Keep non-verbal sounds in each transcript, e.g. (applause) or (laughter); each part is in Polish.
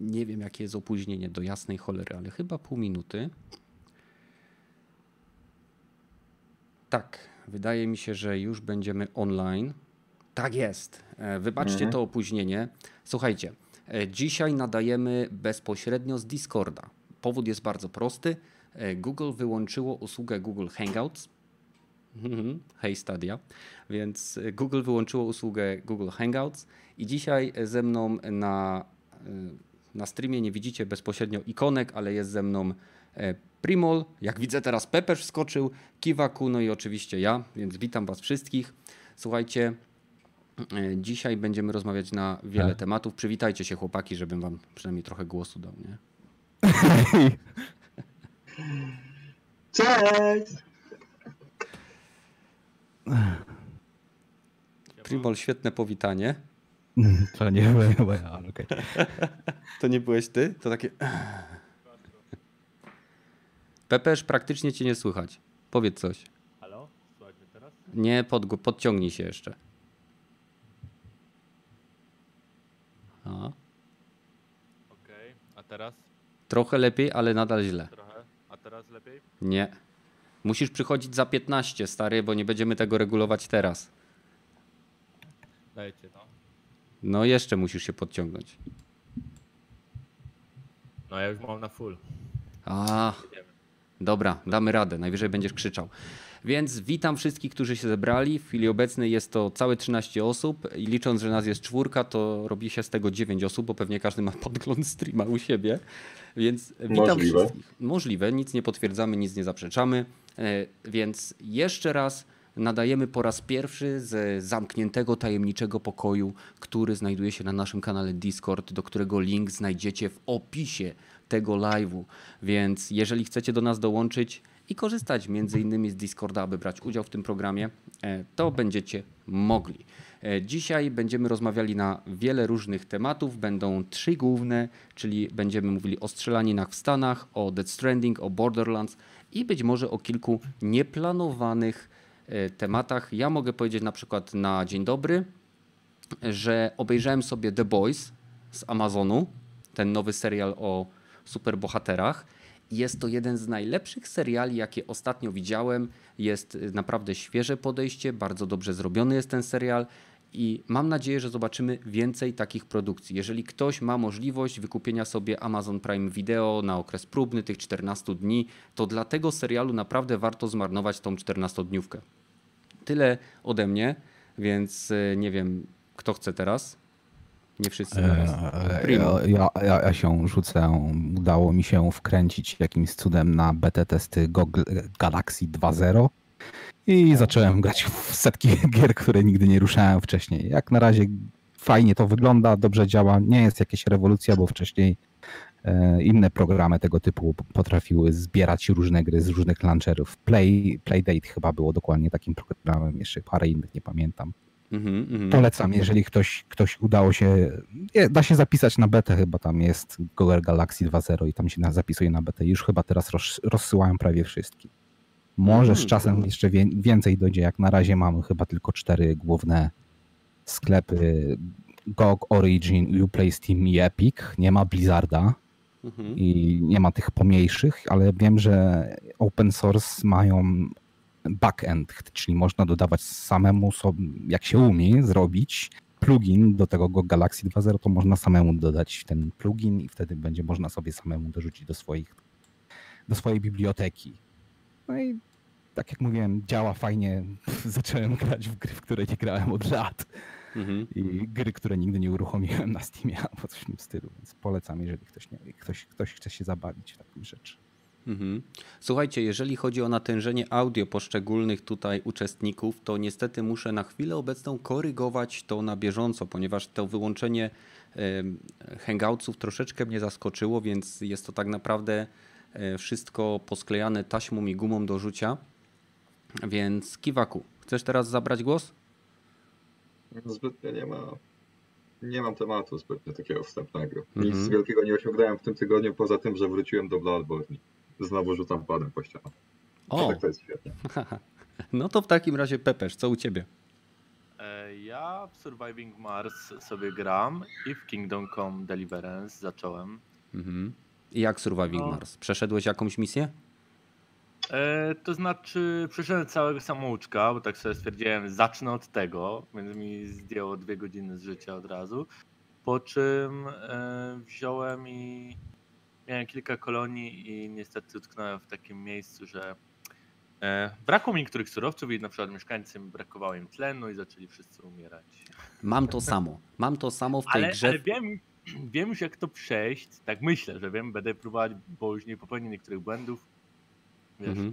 Nie wiem, jakie jest opóźnienie do jasnej cholery, ale chyba pół minuty. Tak, wydaje mi się, że już będziemy online. Tak jest. E, wybaczcie mhm. to opóźnienie. Słuchajcie, e, dzisiaj nadajemy bezpośrednio z Discorda. Powód jest bardzo prosty. E, Google wyłączyło usługę Google Hangouts. Mhm. Hej Stadia. Więc Google wyłączyło usługę Google Hangouts i dzisiaj ze mną na, na streamie nie widzicie bezpośrednio ikonek, ale jest ze mną Primol, jak widzę teraz Pepe wskoczył, Kiwaku, no i oczywiście ja, więc witam Was wszystkich. Słuchajcie, e, dzisiaj będziemy rozmawiać na wiele tak. tematów. Przywitajcie się chłopaki, żebym Wam przynajmniej trochę głosu dał, nie? (laughs) Cześć! Primol, świetne powitanie. To nie byłem ja, ale okej. (laughs) To nie byłeś ty? To takie... Pepesz, praktycznie cię nie słychać. Powiedz coś. Halo? Słuchaj mnie teraz? Nie, pod, podciągnij się jeszcze. A. Okej, okay. a teraz? Trochę lepiej, ale nadal źle. Trochę, a teraz lepiej? Nie. Musisz przychodzić za 15, stary, bo nie będziemy tego regulować teraz. Dajcie to. No jeszcze musisz się podciągnąć. No ja już mam na full. A. Dobra, damy radę, najwyżej będziesz krzyczał. Więc witam wszystkich, którzy się zebrali. W chwili obecnej jest to całe 13 osób i licząc, że nas jest czwórka, to robi się z tego 9 osób, bo pewnie każdy ma (laughs) podgląd streama u siebie. Więc witam Możliwe. wszystkich. Możliwe, nic nie potwierdzamy, nic nie zaprzeczamy. E, więc jeszcze raz nadajemy po raz pierwszy z zamkniętego tajemniczego pokoju, który znajduje się na naszym kanale Discord, do którego link znajdziecie w opisie tego live'u. Więc jeżeli chcecie do nas dołączyć i korzystać między innymi z Discorda, aby brać udział w tym programie, e, to będziecie mogli. E, dzisiaj będziemy rozmawiali na wiele różnych tematów. Będą trzy główne, czyli będziemy mówili o strzelaninach w Stanach, o Dead Stranding, o Borderlands i być może o kilku nieplanowanych tematach. Ja mogę powiedzieć na przykład na dzień dobry, że obejrzałem sobie The Boys z Amazonu, ten nowy serial o superbohaterach. Jest to jeden z najlepszych seriali, jakie ostatnio widziałem. Jest naprawdę świeże podejście, bardzo dobrze zrobiony jest ten serial i mam nadzieję, że zobaczymy więcej takich produkcji. Jeżeli ktoś ma możliwość wykupienia sobie Amazon Prime Video na okres próbny tych 14 dni, to dla tego serialu naprawdę warto zmarnować tą 14-dniówkę. Tyle ode mnie, więc e, nie wiem, kto chce teraz. Nie wszyscy naraz. E, ja, ja, ja, się rzucę. Udało mi się wkręcić jakimś cudem na beta testy Google Galaxy 2.0 i zacząłem grać w setki (laughs) gier, które nigdy nie ruszałem wcześniej. Jak na razie fajnie to wygląda, dobrze działa. Nie jest jakaś rewolucja, bo wcześniej inne programy tego typu potrafiły zbierać różne gry z różnych launcherów. Play, Playdate chyba było dokładnie takim programem, jeszcze parę innych nie pamiętam. Mm -hmm. Polecam, jeżeli ktoś, ktoś udało się, da się zapisać na betę, chyba tam jest Google Galaxy 2.0 i tam się zapisuje na betę. Już chyba teraz roz, rozsyłają prawie wszystkie. Może z mm. czasem jeszcze więcej dojdzie, jak na razie mamy chyba tylko cztery główne sklepy GOG, Origin, Uplay, Steam i Epic. Nie ma Blizzarda mhm. i nie ma tych pomniejszych, ale wiem, że open source mają backend, czyli można dodawać samemu sobie, jak się umie zrobić plugin do tego Galaxy 2.0, to można samemu dodać ten plugin i wtedy będzie można sobie samemu dorzucić do swoich do swojej biblioteki. No i tak jak mówiłem, działa fajnie. (laughs) Zacząłem grać w gry, w które nie grałem od lat. Mhm. I gry, które nigdy nie uruchomiłem na Steamie (laughs) albo coś w tym stylu, więc polecam, jeżeli ktoś, nie, ktoś, ktoś chce się zabawić w takim rzeczy. Mhm. Słuchajcie, jeżeli chodzi o natężenie audio poszczególnych tutaj uczestników, to niestety muszę na chwilę obecną korygować to na bieżąco, ponieważ to wyłączenie hangoutsów troszeczkę mnie zaskoczyło, więc jest to tak naprawdę e, wszystko posklejane taśmą i gumą do rzucia. Więc Kiwaku, chcesz teraz zabrać głos? Zbytnio nie ma. Nie mam tematu zbytnio takiego wstępnego. Nic mm -hmm. wielkiego nie osiągnąłem w tym tygodniu, poza tym, że wróciłem do Bloodborne znowu rzucam padem po ścianach. O! Tak to jest świetnie. (laughs) No to w takim razie Pepesz, co u ciebie? E, Ja w Surviving Mars sobie gram i w Kingdom Come Deliverance zacząłem. Mhm. I jak Surviving No. Mars? Przeszedłeś jakąś misję? E, to znaczy, przeszedłem całego samouczka, bo tak sobie stwierdziłem, zacznę od tego, więc mi zdjęło dwie godziny z życia od razu. Po czym e, wziąłem i miałem kilka kolonii i niestety utknąłem w takim miejscu, że e, brakło mi niektórych surowców i na przykład mieszkańcom brakowało im tlenu i zaczęli wszyscy umierać. Mam to samo. Mam to samo w tej Ale, grze. ale wiem, wiem już jak to przejść, tak myślę, że wiem, będę próbować, bo już nie popełnię niektórych błędów. Wiesz, Mhm.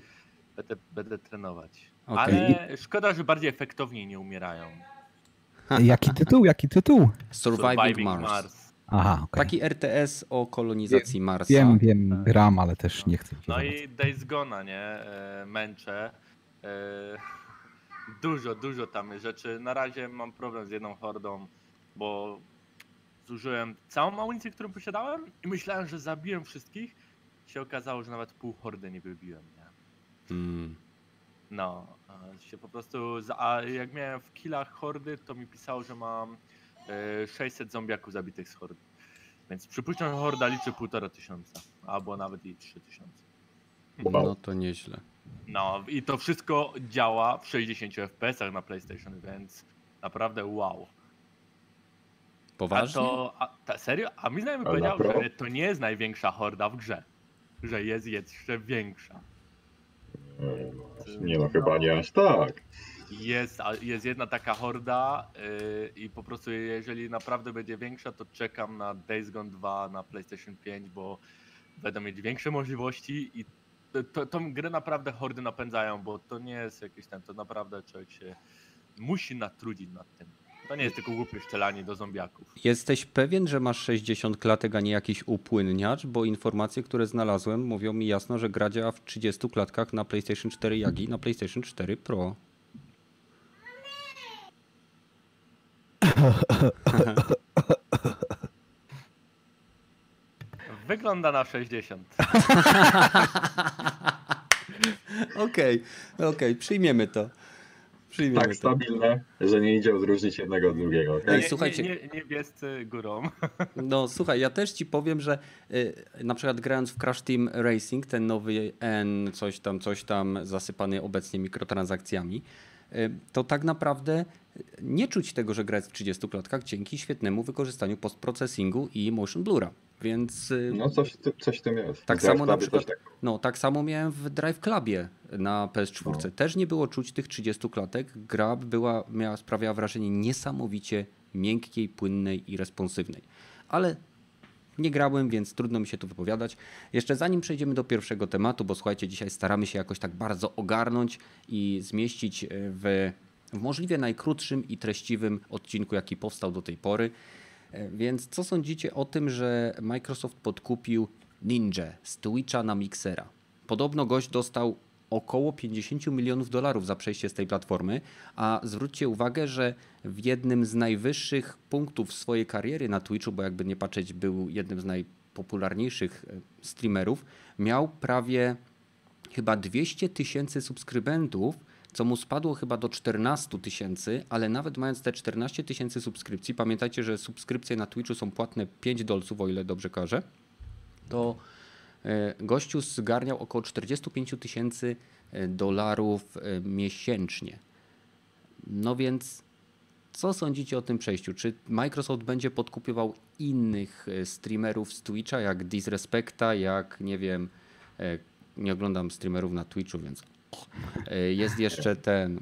będę, będę trenować. Okej. Ale szkoda, że bardziej efektowniej nie umierają. (laughs) Jaki tytuł? Jaki tytuł? Surviving, Mars. Aha, okej. Taki RTS o kolonizacji Marsa. Wiem, wiem, gram, ale też nie chcę. No i Days Gona, nie? E, męczę. E, (laughs) dużo, dużo tam rzeczy. Na razie mam problem z jedną hordą, bo zużyłem całą amunicję, którą posiadałem i myślałem, że zabiłem wszystkich. Się okazało, że nawet pół hordy nie wybiłem? Mm. No, a się po prostu, a jak miałem w killach hordy, to mi pisało, że mam e, 600 zombiaków zabitych z hordy. Więc przypuszczam, że horda liczy półtora tysiąca, albo nawet i 3000. Wow. No to nieźle. No i to wszystko działa w 60 FPS-ach na PlayStation, więc naprawdę wow. A Poważnie? to, a, ta, serio? A mi znajomy powiedział, że to nie jest największa horda w grze. Że jest jeszcze większa. Nie no, chyba nie aż tak. Jest, jest jedna taka horda yy, i po prostu jeżeli naprawdę będzie większa, to czekam na Days Gone 2 na PlayStation 5, bo będą mieć większe możliwości i to, tą grę naprawdę hordy napędzają, bo to nie jest jakiś ten, to naprawdę człowiek się musi natrudzić nad tym. To nie jest tylko głupie strzelanie do zombiaków. Jesteś pewien, że masz 60 klatek, a nie jakiś upłynniacz? Bo informacje, które znalazłem, mówią mi jasno, że gra działa w 30 klatkach na PlayStation 4 jak i na PlayStation 4 Pro. (laughs) Wygląda na 60. (laughs) Okej, okej, przyjmiemy to. Przyjmiemy Tak to. stabilne, że nie idzie odróżnić jednego od drugiego. okej? Ej, Nie, słuchajcie. Nie, nie, niebiescy górą. (laughs) No słuchaj, ja też ci powiem, że y, na przykład grając w Crash Team Racing, ten nowy N, coś tam, coś tam, zasypany obecnie mikrotransakcjami, y, to tak naprawdę nie czuć tego, że gra jest w 30 klatkach dzięki świetnemu wykorzystaniu postprocesingu i motion blura. Więc y, No coś, coś w tym jest. Tak samo na przykład- tak. No, tak samo miałem w Drive Clubie na PS4. No. Też nie było czuć tych 30 klatek. Gra była, miała, sprawiała wrażenie niesamowicie miękkiej, płynnej i responsywnej. Ale nie grałem, więc trudno mi się tu wypowiadać. Jeszcze zanim przejdziemy do pierwszego tematu, bo słuchajcie, dzisiaj staramy się jakoś tak bardzo ogarnąć i zmieścić e, w, w możliwie najkrótszym i treściwym odcinku, jaki powstał do tej pory. E, Więc co sądzicie o tym, że Microsoft podkupił Ninja z Twitcha na Mixera? Podobno gość dostał około 50 milionów dolarów za przejście z tej platformy, a zwróćcie uwagę, że w jednym z najwyższych punktów swojej kariery na Twitchu, bo jakby nie patrzeć był jednym z najpopularniejszych e, streamerów, miał prawie chyba 200 tysięcy subskrybentów, co mu spadło chyba do 14 tysięcy, ale nawet mając te 14 tysięcy subskrypcji, pamiętajcie, że subskrypcje na Twitchu są płatne 5 dolców, o ile dobrze kojarzę, to e, gościu zgarniał około 45 tysięcy e, dolarów e, miesięcznie. No więc co sądzicie o tym przejściu? Czy Microsoft będzie podkupywał innych streamerów z Twitcha, jak Disrespecta, jak nie wiem, nie oglądam streamerów na Twitchu, więc jest jeszcze ten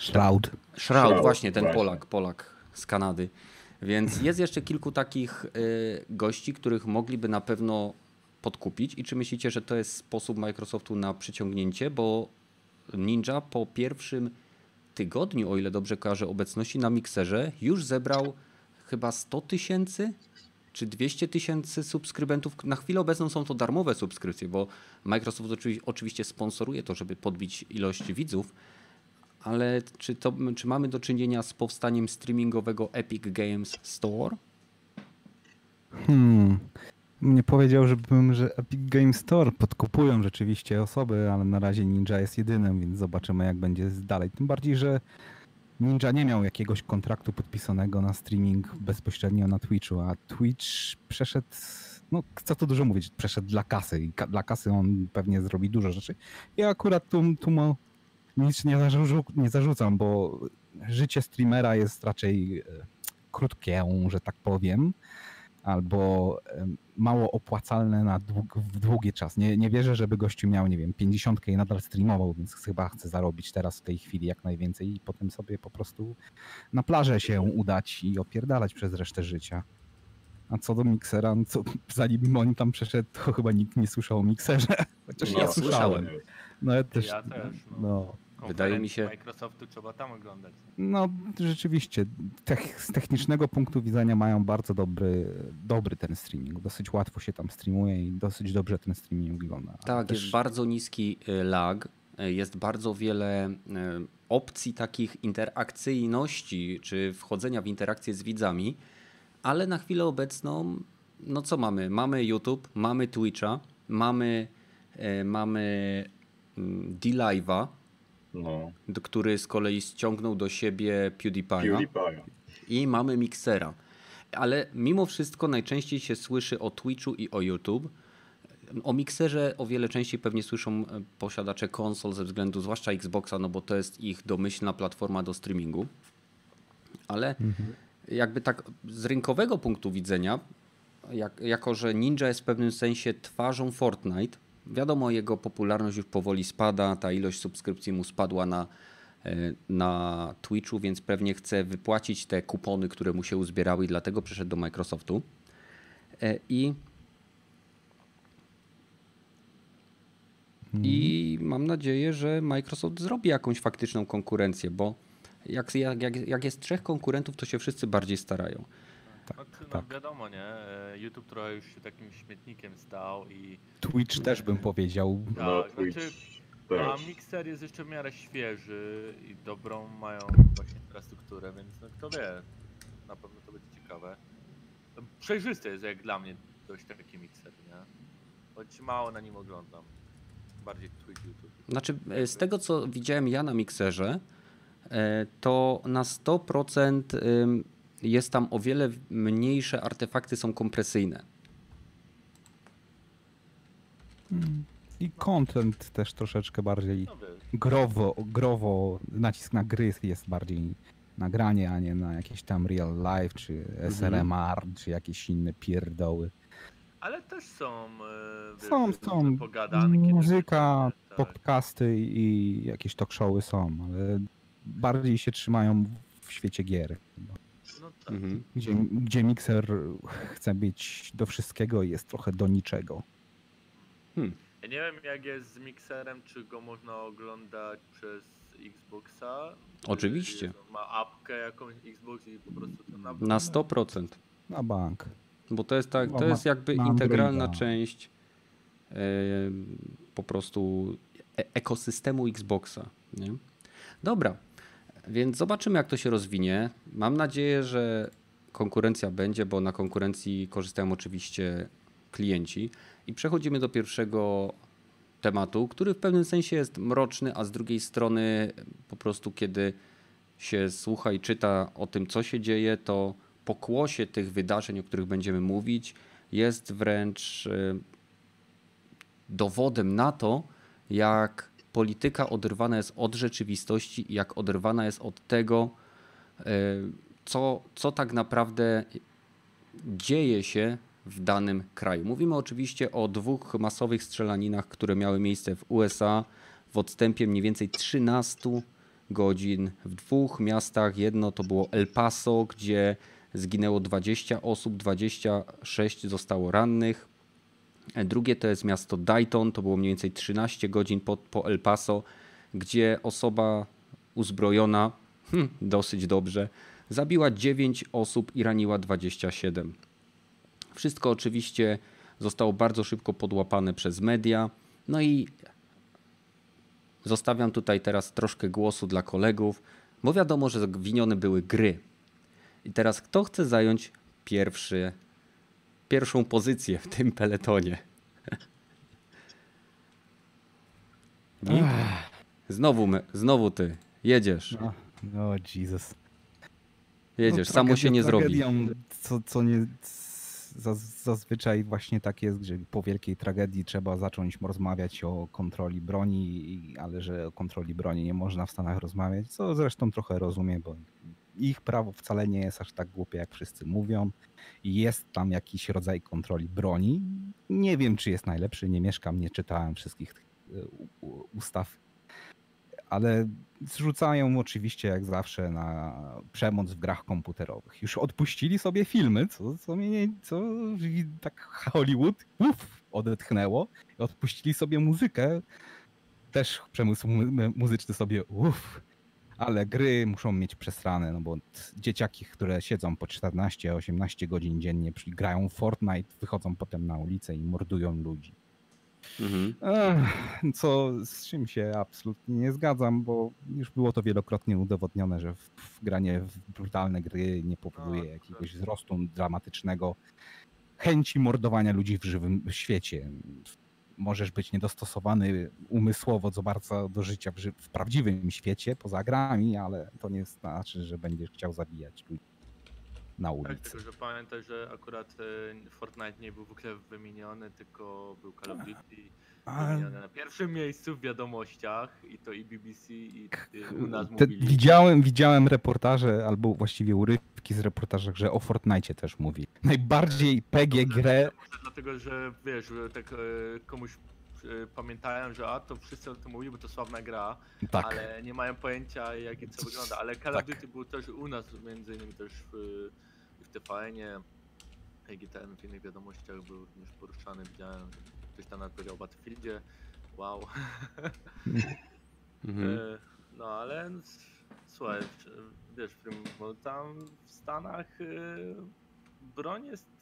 Shroud. Shroud, właśnie ten. Polak, Polak z Kanady. Więc jest jeszcze kilku takich y, gości, których mogliby na pewno podkupić. I czy myślicie, że to jest sposób Microsoftu na przyciągnięcie? Bo Ninja po pierwszym tygodniu, o ile dobrze kojarzę, obecności na mikserze, już zebrał chyba 100 tysięcy czy 200 tysięcy subskrybentów. Na chwilę obecną są to darmowe subskrypcje, bo Microsoft oczywi- oczywiście sponsoruje to, żeby podbić ilość widzów, ale czy, to, czy mamy do czynienia z powstaniem streamingowego Epic Games Store? Hmm. Nie powiedział, żebym, że Epic Game Store podkupują rzeczywiście osoby, ale na razie Ninja jest jedynym, więc zobaczymy jak będzie dalej. Tym bardziej, że Ninja nie miał jakiegoś kontraktu podpisanego na streaming bezpośrednio na Twitchu, a Twitch przeszedł, no co tu dużo mówić, przeszedł dla kasy i dla kasy on pewnie zrobi dużo rzeczy. Ja akurat tu, tu mu nic nie, zarzu- nie zarzucam, bo życie streamera jest raczej e, krótkie, że tak powiem, albo mało opłacalne na dług, w długi czas. Nie, nie wierzę, żeby gościu miał, nie wiem, 50 i nadal streamował, więc chyba chce zarobić teraz w tej chwili jak najwięcej i potem sobie po prostu na plażę się udać i opierdalać przez resztę życia. A co do miksera, no co, zanim on tam przeszedł, to chyba nikt nie słyszał o mikserze. (laughs) Chociaż No, ja słyszałem. No ja też. Ja też, no. No, Wydaje mi się- Microsoftu trzeba tam oglądać. no rzeczywiście, tech, z technicznego punktu widzenia mają bardzo dobry, dobry ten streaming. Dosyć łatwo się tam streamuje i dosyć dobrze ten streaming wygląda. Tak, też- jest bardzo niski y, lag, jest bardzo wiele y, opcji takich interakcyjności, czy wchodzenia w interakcję z widzami, ale na chwilę obecną, no co mamy? Mamy YouTube, mamy Twitcha, mamy, y, mamy mm, D-Live'a, No, który z kolei ściągnął do siebie PewDiePie'a PewDiePie. i mamy Mixera. Ale mimo wszystko najczęściej się słyszy o Twitchu i o YouTube. O Mixerze o wiele częściej pewnie słyszą e, posiadacze konsol ze względu zwłaszcza Xboxa, no bo to jest ich domyślna platforma do streamingu. Ale jakby tak z rynkowego punktu widzenia, jak, jako że Ninja jest w pewnym sensie twarzą Fortnite, wiadomo jego popularność już powoli spada, ta ilość subskrypcji mu spadła na, e, na Twitchu, więc pewnie chce wypłacić te kupony, które mu się uzbierały i dlatego przeszedł do Microsoftu. E, I I mam nadzieję, że Microsoft zrobi jakąś faktyczną konkurencję, bo jak, jak, jak jest trzech konkurentów, to się wszyscy bardziej starają. Tak, no, no tak. wiadomo, nie? E, YouTube trochę już się takim śmietnikiem stał i Twitch też bym powiedział. No, Tak, Twitch znaczy, też. a Mixer jest jeszcze w miarę świeży i dobrą mają właśnie infrastrukturę, więc no kto wie, na pewno to będzie ciekawe. Przejrzysty jest jak dla mnie dość taki Mixer, nie? Choć mało na nim oglądam. Bardziej Twitch, YouTube. Znaczy, e, z tego co widziałem ja na mikserze, e, to na 100% ym, jest tam o wiele mniejsze artefakty są kompresyjne. I content też troszeczkę bardziej growo, growo, nacisk na gry jest bardziej nagranie, a nie na jakieś tam real life, czy SRMR, czy jakieś inne pierdoły. ale też są, e, wiesz, Są, są. pogadanki. Muzyka, tak. podcasty i jakieś talk showy są, ale bardziej się trzymają w świecie gier. No tak. Mhm. Gdzie, gdzie mikser chce być do wszystkiego i jest trochę do niczego. Ja nie wiem jak jest z Mixerem, czy go można oglądać przez Xboxa. czy Oczywiście. Ma apkę jakąś Xbox i po prostu to na... Na 100%. Na bank. Bo to jest tak, No, to ma- jest jakby na integralna Androida. część e, po prostu e- ekosystemu Xboxa. Nie? Dobra, więc zobaczymy jak to się rozwinie. Mam nadzieję, że konkurencja będzie, bo na konkurencji korzystają oczywiście klienci. I przechodzimy do pierwszego tematu, który w pewnym sensie jest mroczny, a z drugiej strony po prostu kiedy się słucha i czyta o tym, co się dzieje, to pokłosie tych wydarzeń, o których będziemy mówić, jest wręcz e, dowodem na to, jak polityka oderwana jest od rzeczywistości jak oderwana jest od tego, e, co, co tak naprawdę dzieje się w danym kraju. Mówimy oczywiście o dwóch masowych strzelaninach, które miały miejsce w USA w odstępie mniej więcej 13 godzin w dwóch miastach. Jedno to było El Paso, gdzie zginęło 20 osób, 26 zostało rannych. Drugie to jest miasto Dayton, to było mniej więcej 13 godzin po, po El Paso, gdzie osoba uzbrojona hm, dosyć dobrze zabiła 9 osób i raniła 27. Wszystko oczywiście zostało bardzo szybko podłapane przez media. No i zostawiam tutaj teraz troszkę głosu dla kolegów, bo wiadomo, że winione były gry. I teraz kto chce zająć pierwszy, pierwszą pozycję w tym peletonie? (laughs) Nikt? Znowu, me- znowu ty. Jedziesz. No, O Jezus. Jedziesz, No, samo się nie zrobi. Co, co nie, zaz- zazwyczaj właśnie tak jest, że po wielkiej tragedii trzeba zacząć rozmawiać o kontroli broni, ale że o kontroli broni nie można w Stanach rozmawiać, co zresztą trochę rozumiem, bo ich prawo wcale nie jest aż tak głupie, jak wszyscy mówią. Jest tam jakiś rodzaj kontroli broni. Nie wiem, czy jest najlepszy, nie mieszkam, nie czytałem wszystkich tych e, ustaw, ale zrzucają oczywiście jak zawsze na przemoc w grach komputerowych. Już odpuścili sobie filmy, co, co mnie nie, co tak Hollywood uf, odetchnęło. Odpuścili sobie muzykę, też przemysł mu- muzyczny sobie uff. Ale gry muszą mieć przesrane, no bo dzieciaki, które siedzą po 14-18 godzin dziennie, grają w Fortnite, wychodzą potem na ulicę i mordują ludzi. Mhm. Ech, co z czym się absolutnie nie zgadzam, bo już było to wielokrotnie udowodnione, że w, w granie w brutalne gry nie powoduje No, jakiegoś wzrostu dramatycznego chęci mordowania ludzi w żywym świecie. Możesz być niedostosowany umysłowo co bardzo do życia w, prawdziwym świecie, poza grami, ale to nie znaczy, że będziesz chciał zabijać ludzi na Tak, ulicy. tylko że pamiętaj, że akurat e, Fortnite nie był w ogóle wymieniony, tylko był Call of Duty wymieniony na pierwszym miejscu w wiadomościach i to i BBC i e, u nas Te, mówili. widziałem, widziałem reportaże, albo właściwie urywki z reportażach, że o Fortnite też mówi. Najbardziej PG grę. Dlatego, że wiesz, że tak e, komuś e, pamiętałem, że a to wszyscy o tym mówili, bo to sławna gra, Tak. ale nie mają pojęcia jak i co wygląda. Ale Call Tak. of Duty był też u nas, między innymi też w, w TVN-ie, GTN w innych wiadomościach był również poruszany, widziałem, że ktoś tam nawet powiedział o Battlefieldzie, wow. Mhm. E, No ale słuchaj, wiesz, w tym, bo tam w Stanach e, broń jest.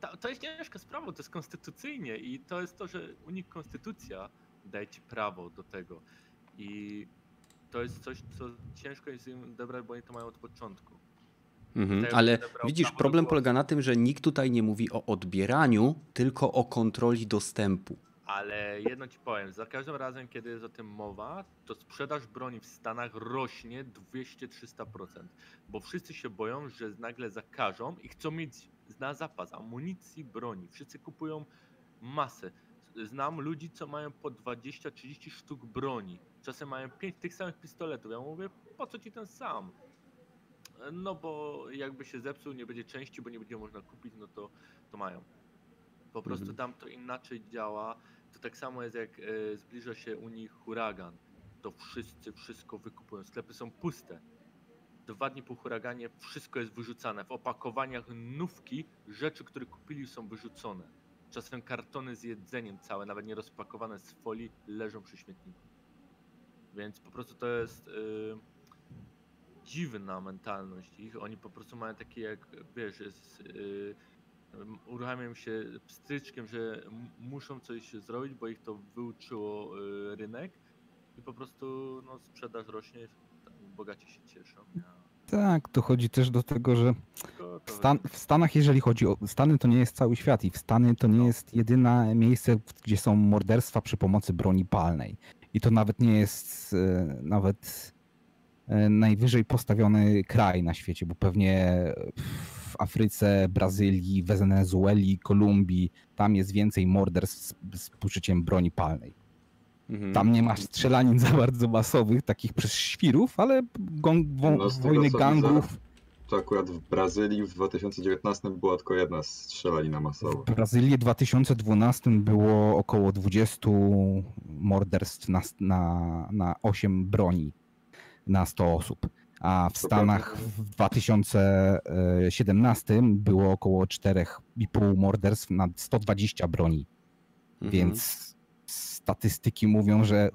Ta, to jest ciężka sprawa, to jest konstytucyjnie i to jest to, że u nich konstytucja daje ci prawo do tego. I to jest coś, co ciężko jest im odebrać, bo oni to mają od początku. Mhm. Ale widzisz, problem polega na tym, że nikt tutaj nie mówi o odbieraniu, tylko o kontroli dostępu. Ale jedno ci powiem, za każdym razem, kiedy jest o tym mowa, to sprzedaż broni w Stanach rośnie 200-300%. Bo wszyscy się boją, że nagle zakażą i chcą mieć na zapas amunicji, broni. Wszyscy kupują masę. Znam ludzi, co mają po 20-30 sztuk broni. Czasem mają 5 tych samych pistoletów. Ja mówię, po co ci ten sam? No bo jakby się zepsuł, nie będzie części, bo nie będzie można kupić, no to, to mają. Po prostu Mhm. tam to inaczej działa. To tak samo jest jak e, zbliża się u nich huragan. To wszyscy wszystko wykupują. Sklepy są puste. Dwa dni po huraganie wszystko jest wyrzucane. W opakowaniach nówki rzeczy, które kupili są wyrzucone. Czasem kartony z jedzeniem całe, nawet nie rozpakowane z folii, leżą przy śmietniku. Więc po prostu to jest y, dziwna mentalność ich. Oni po prostu mają takie jak, wiesz, jest, y, m, uruchamiają się pstryczkiem, że muszą coś zrobić, bo ich to wyuczyło y, rynek i po prostu no, sprzedaż rośnie, bogaci się cieszą. Tak, to chodzi też do tego, że w, Stan w Stanach, jeżeli chodzi o. Stany to nie jest cały świat i w Stany to nie jest jedyne miejsce, gdzie są morderstwa przy pomocy broni palnej. I to nawet nie jest e, nawet e, najwyżej postawiony kraj na świecie, bo pewnie w Afryce, Brazylii, Wenezueli, Kolumbii, tam jest więcej morderstw z, z użyciem broni palnej. Mhm. Tam nie ma strzelanin za bardzo masowych, takich przez świrów, ale gong, wo, No, wojny gangów. To akurat w Brazylii w 2019 była tylko jedna strzelanina masowa. W Brazylii w 2012 było około 20 morderstw na, na, na 8 broni na 100 osób. A w Stanach w 2017 było około 4,5 morderstw na 120 broni. Mhm. Więc statystyki mówią, że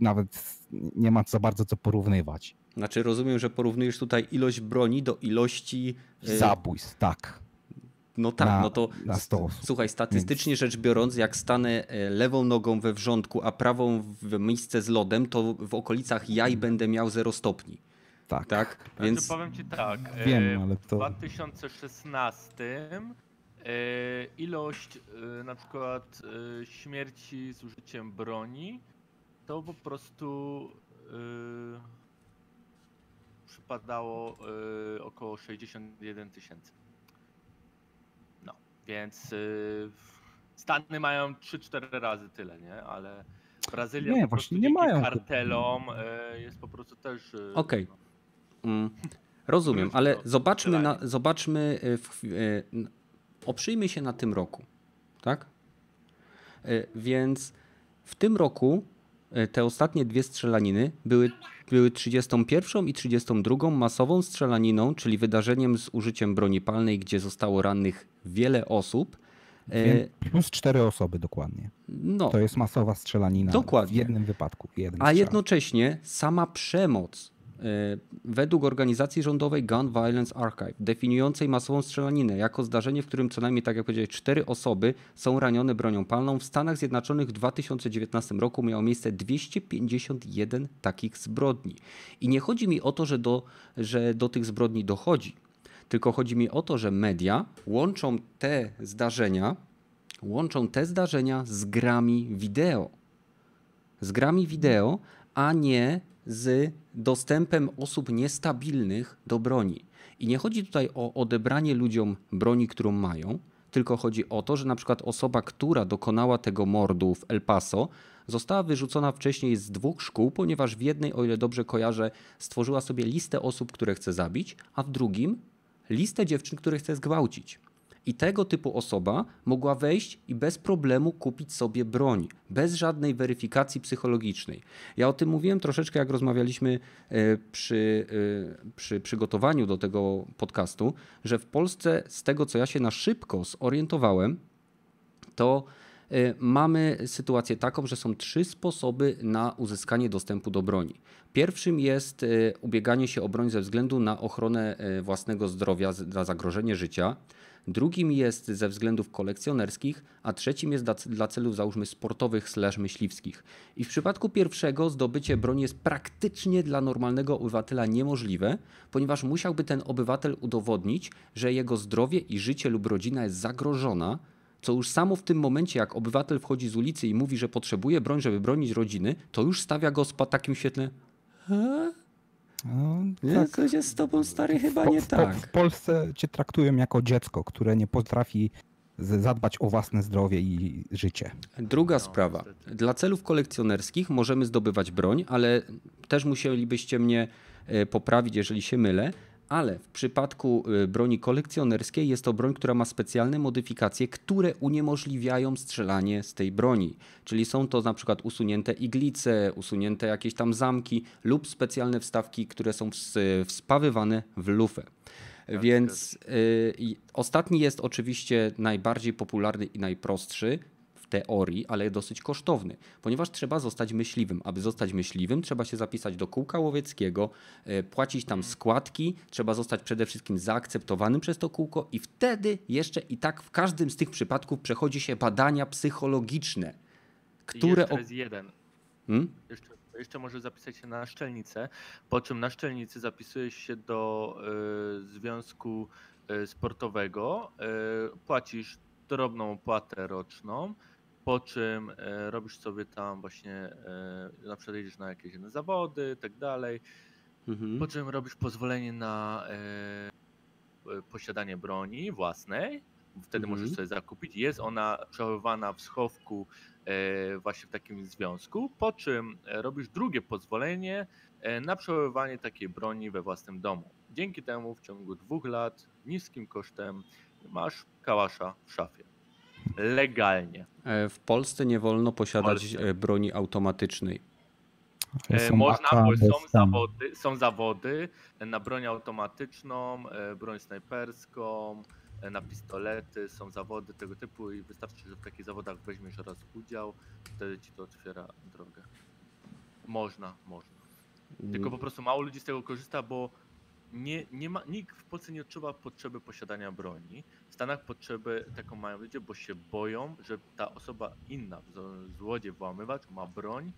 nawet nie ma za bardzo co porównywać. Znaczy rozumiem, że porównujesz tutaj ilość broni do ilości... e, Zabójstw, tak. No tak, na- no to na 100 osób. słuchaj, statystycznie rzecz biorąc, jak stanę e, lewą nogą we wrzątku, a prawą w miejsce z lodem, to w okolicach jaj będę miał 0 stopni. Tak. Tak? Znaczy, Więc powiem ci tak. Wiem, e, ale W to. 2016 e, ilość e, na przykład e, śmierci z użyciem broni to po prostu e, przypadało około 61 tysięcy. No, więc Stany mają 3-4 razy tyle, nie? Ale Brazylia Nie, po prostu nie mają. kartelom jest po prostu też... Okej. no, Mm, rozumiem, ale zobaczmy, na, zobaczmy y, w, n- oprzyjmy się na tym roku, tak? Y, Więc w tym roku te ostatnie dwie strzelaniny były, były 31 i 32 masową strzelaniną, czyli wydarzeniem z użyciem broni palnej, gdzie zostało rannych wiele osób. Y, Wie- Plus cztery osoby dokładnie. No, To jest masowa strzelanina Dokładnie. w jednym wypadku. Jeden A jednocześnie sama przemoc e, według organizacji rządowej Gun Violence Archive, definiującej masową strzelaninę jako zdarzenie, w którym co najmniej, tak jak powiedziałeś, cztery osoby są ranione bronią palną, w Stanach Zjednoczonych w 2019 roku miało miejsce 251 takich zbrodni. I nie chodzi mi o to, że do, że do tych zbrodni dochodzi, tylko chodzi mi o to, że media łączą te zdarzenia, łączą te zdarzenia z grami wideo z grami wideo, a nie z dostępem osób niestabilnych do broni. I nie chodzi tutaj o odebranie ludziom broni, którą mają, tylko chodzi o to, że na przykład osoba, która dokonała tego mordu w El Paso, została wyrzucona wcześniej z dwóch szkół, ponieważ w jednej, o ile dobrze kojarzę, stworzyła sobie listę osób, które chce zabić, a w drugim listę dziewczyn, które chce zgwałcić. I tego typu osoba mogła wejść i bez problemu kupić sobie broń, bez żadnej weryfikacji psychologicznej. Ja o tym mówiłem troszeczkę, jak rozmawialiśmy e, przy, e, przy przygotowaniu do tego podcastu, że w Polsce, z tego co ja się na szybko zorientowałem, to y, mamy sytuację taką, że są trzy sposoby na uzyskanie dostępu do broni. Pierwszym jest ubieganie się o broń ze względu na ochronę własnego zdrowia, na zagrożenie życia. Drugim jest ze względów kolekcjonerskich, a trzecim jest dla, celów załóżmy sportowych slash myśliwskich. I w przypadku pierwszego zdobycie broni jest praktycznie dla normalnego obywatela niemożliwe, ponieważ musiałby ten obywatel udowodnić, że jego zdrowie i życie lub rodzina jest zagrożona, co już samo w tym momencie, jak obywatel wchodzi z ulicy i mówi, że potrzebuje broń, żeby bronić rodziny, to już stawia go w takim świetle. "E? No, tak. coś jest z tobą stary chyba Po- nie tak. W Polsce cię traktują jako dziecko, które nie potrafi zadbać o własne zdrowie i życie. Druga No, sprawa. niestety. Dla celów kolekcjonerskich możemy zdobywać broń, ale też musielibyście mnie e, poprawić, jeżeli się mylę. Ale w przypadku e, broni kolekcjonerskiej jest to broń, która ma specjalne modyfikacje, które uniemożliwiają strzelanie z tej broni. Czyli są to na przykład usunięte iglice, usunięte jakieś tam zamki lub specjalne wstawki, które są ws- wspawywane w lufę. Więc y, ostatni jest oczywiście najbardziej popularny i najprostszy teorii, ale dosyć kosztowny, ponieważ trzeba zostać myśliwym. Aby zostać myśliwym, trzeba się zapisać do kółka łowieckiego, y, płacić tam składki, trzeba zostać przede wszystkim zaakceptowanym przez to kółko i wtedy jeszcze i tak w każdym z tych przypadków przechodzi się badania psychologiczne, które... Jeszcze jest jeden. Hmm? Jeszcze, jeszcze może zapisać się na szczelnicę, po czym na szczelnicy zapisujesz się do y, związku y, sportowego, y, płacisz drobną opłatę roczną, po czym y, robisz sobie tam właśnie, y, na przykład jedziesz na jakieś inne zawody i tak dalej, Mhm. po czym robisz pozwolenie na y, posiadanie broni własnej, wtedy Mhm. możesz sobie zakupić. Jest ona przechowywana w schowku e, właśnie w takim związku, po czym e, robisz drugie pozwolenie e, na przechowywanie takiej broni we własnym domu. Dzięki temu w ciągu dwóch lat niskim kosztem masz kałasza w szafie. Legalnie. E, W Polsce nie wolno posiadać Polsce. e, broni automatycznej. E, Są Można, AK bo są zawody, są zawody na broń automatyczną, broń snajperską, na pistolety, są zawody tego typu i wystarczy, że w takich zawodach weźmiesz raz udział, wtedy ci to otwiera drogę. Można, można. Tylko po prostu mało ludzi z tego korzysta, bo nie, nie ma, nikt w Polsce nie odczuwa potrzeby posiadania broni. W Stanach potrzeby taką mają ludzie, bo się boją, że ta osoba inna, złodziej, włamywacz ma broń.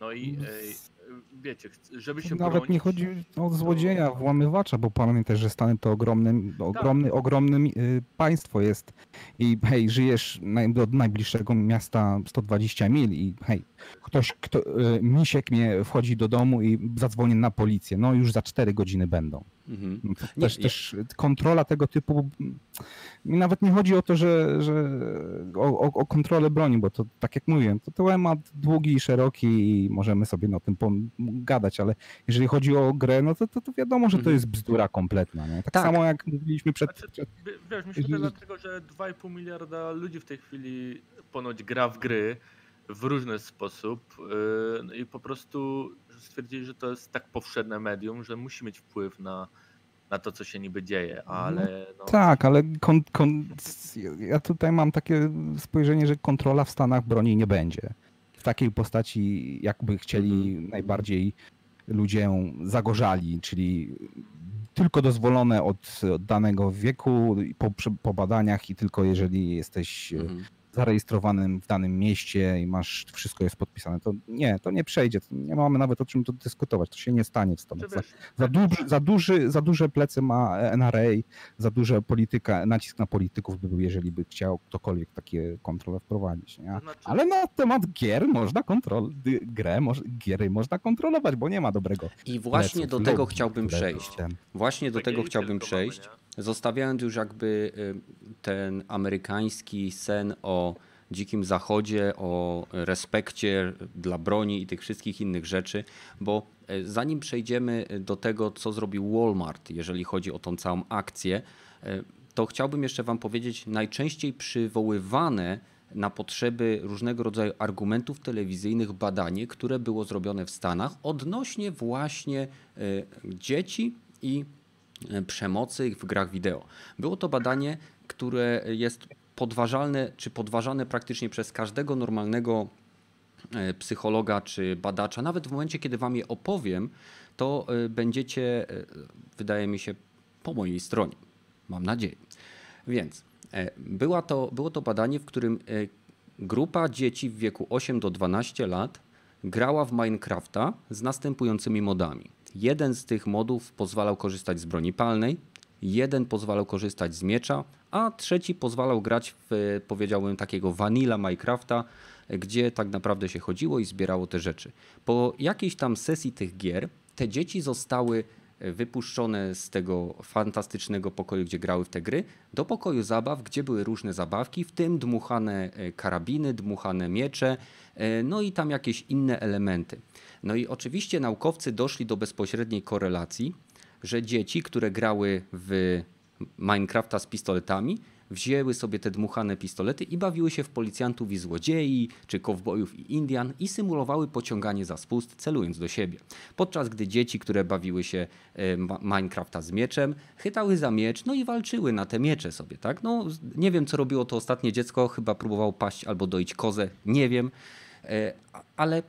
No i e, wiecie, żeby się Nawet bronić, nie chodzi o złodzieja, włamywacza, bo pamiętaj, że Stany to ogromny, ogromny, ogromny y, państwo jest i hej, żyjesz do najbliższego miasta 120 mil i hej, ktoś, kto, y, misiek mnie wchodzi do domu i zadzwoni na policję, no już za 4 godziny będą. Mhm. No to Nie, też, też kontrola tego typu. Mi nawet nie chodzi o to, że, że o, o, o kontrolę broni, bo to tak jak mówiłem, to temat długi i szeroki i możemy sobie na tym gadać, ale jeżeli chodzi o grę, no to, to, to wiadomo, że to Mhm. jest bzdura kompletna. Nie? Tak, Tak. samo jak mówiliśmy przed. Znaczy, Wiesz, myślę to Jeżeli- dlatego, że 2,5 miliarda ludzi w tej chwili ponoć gra w gry w różny sposób yy, no i po prostu stwierdzili, że to jest tak powszedne medium, że musi mieć wpływ na, na to, co się niby dzieje, ale no, Tak, ale kon, kon, ja tutaj mam takie spojrzenie, że kontrola w Stanach broni nie będzie. Takiej postaci, jakby chcieli Mhm. najbardziej ludzie zagorzali, czyli tylko dozwolone od, danego wieku po, po badaniach i tylko jeżeli jesteś e, Mhm. Zarejestrowanym w danym mieście i masz, wszystko jest podpisane, to nie, to nie przejdzie. To nie mamy nawet o czym tu dyskutować. To się nie stanie w Stanach. Za, za, duży, za, duży, za duże plecy ma NRA, za duże polityka, nacisk na polityków by był, jeżeli by chciał ktokolwiek takie kontrole wprowadzić. Nie? znaczy, Ale na temat gier można kontrol, grę, moż, giery można kontrolować, bo nie ma dobrego. I właśnie pleców, do tego chciałbym przejść. ten- Właśnie do tego chciałbym przejść. Zostawiając już jakby y, ten amerykański sen o dzikim zachodzie, o respekcie dla broni i tych wszystkich innych rzeczy, bo y, zanim przejdziemy do tego, co zrobił Walmart, jeżeli chodzi o tą całą akcję, y, to chciałbym jeszcze Wam powiedzieć, najczęściej przywoływane na potrzeby różnego rodzaju argumentów telewizyjnych badanie, które było zrobione w Stanach odnośnie właśnie y, dzieci i przemocy w grach wideo. Było to badanie, które jest podważalne, czy podważane praktycznie przez każdego normalnego e, psychologa czy badacza. Nawet w momencie, kiedy wam je opowiem, to e, będziecie, e, wydaje mi się, po mojej stronie. Mam nadzieję. Więc e, była to, było to badanie, w którym e, grupa dzieci w wieku 8 do 12 lat grała w Minecrafta z następującymi modami. Jeden z tych modów pozwalał korzystać z broni palnej, jeden pozwalał korzystać z miecza, a trzeci pozwalał grać w, powiedziałbym, takiego vanilla Minecrafta, gdzie tak naprawdę się chodziło i zbierało te rzeczy. Po jakiejś tam sesji tych gier, te dzieci zostały e, wypuszczone z tego fantastycznego pokoju, gdzie grały w te gry, do pokoju zabaw, gdzie były różne zabawki, w tym dmuchane e, karabiny, dmuchane miecze, e, no i tam jakieś inne elementy. No i oczywiście naukowcy doszli do bezpośredniej korelacji, że dzieci, które grały w Minecrafta z pistoletami, wzięły sobie te dmuchane pistolety i bawiły się w policjantów i złodziei, czy kowbojów i Indian i symulowały pociąganie za spust, celując do siebie. Podczas gdy dzieci, które bawiły się e, Minecrafta z mieczem, chytały za miecz, no i walczyły na te miecze sobie, tak? No, nie wiem, co robiło to ostatnie dziecko, chyba próbowało paść albo doić kozę, nie wiem, E, ale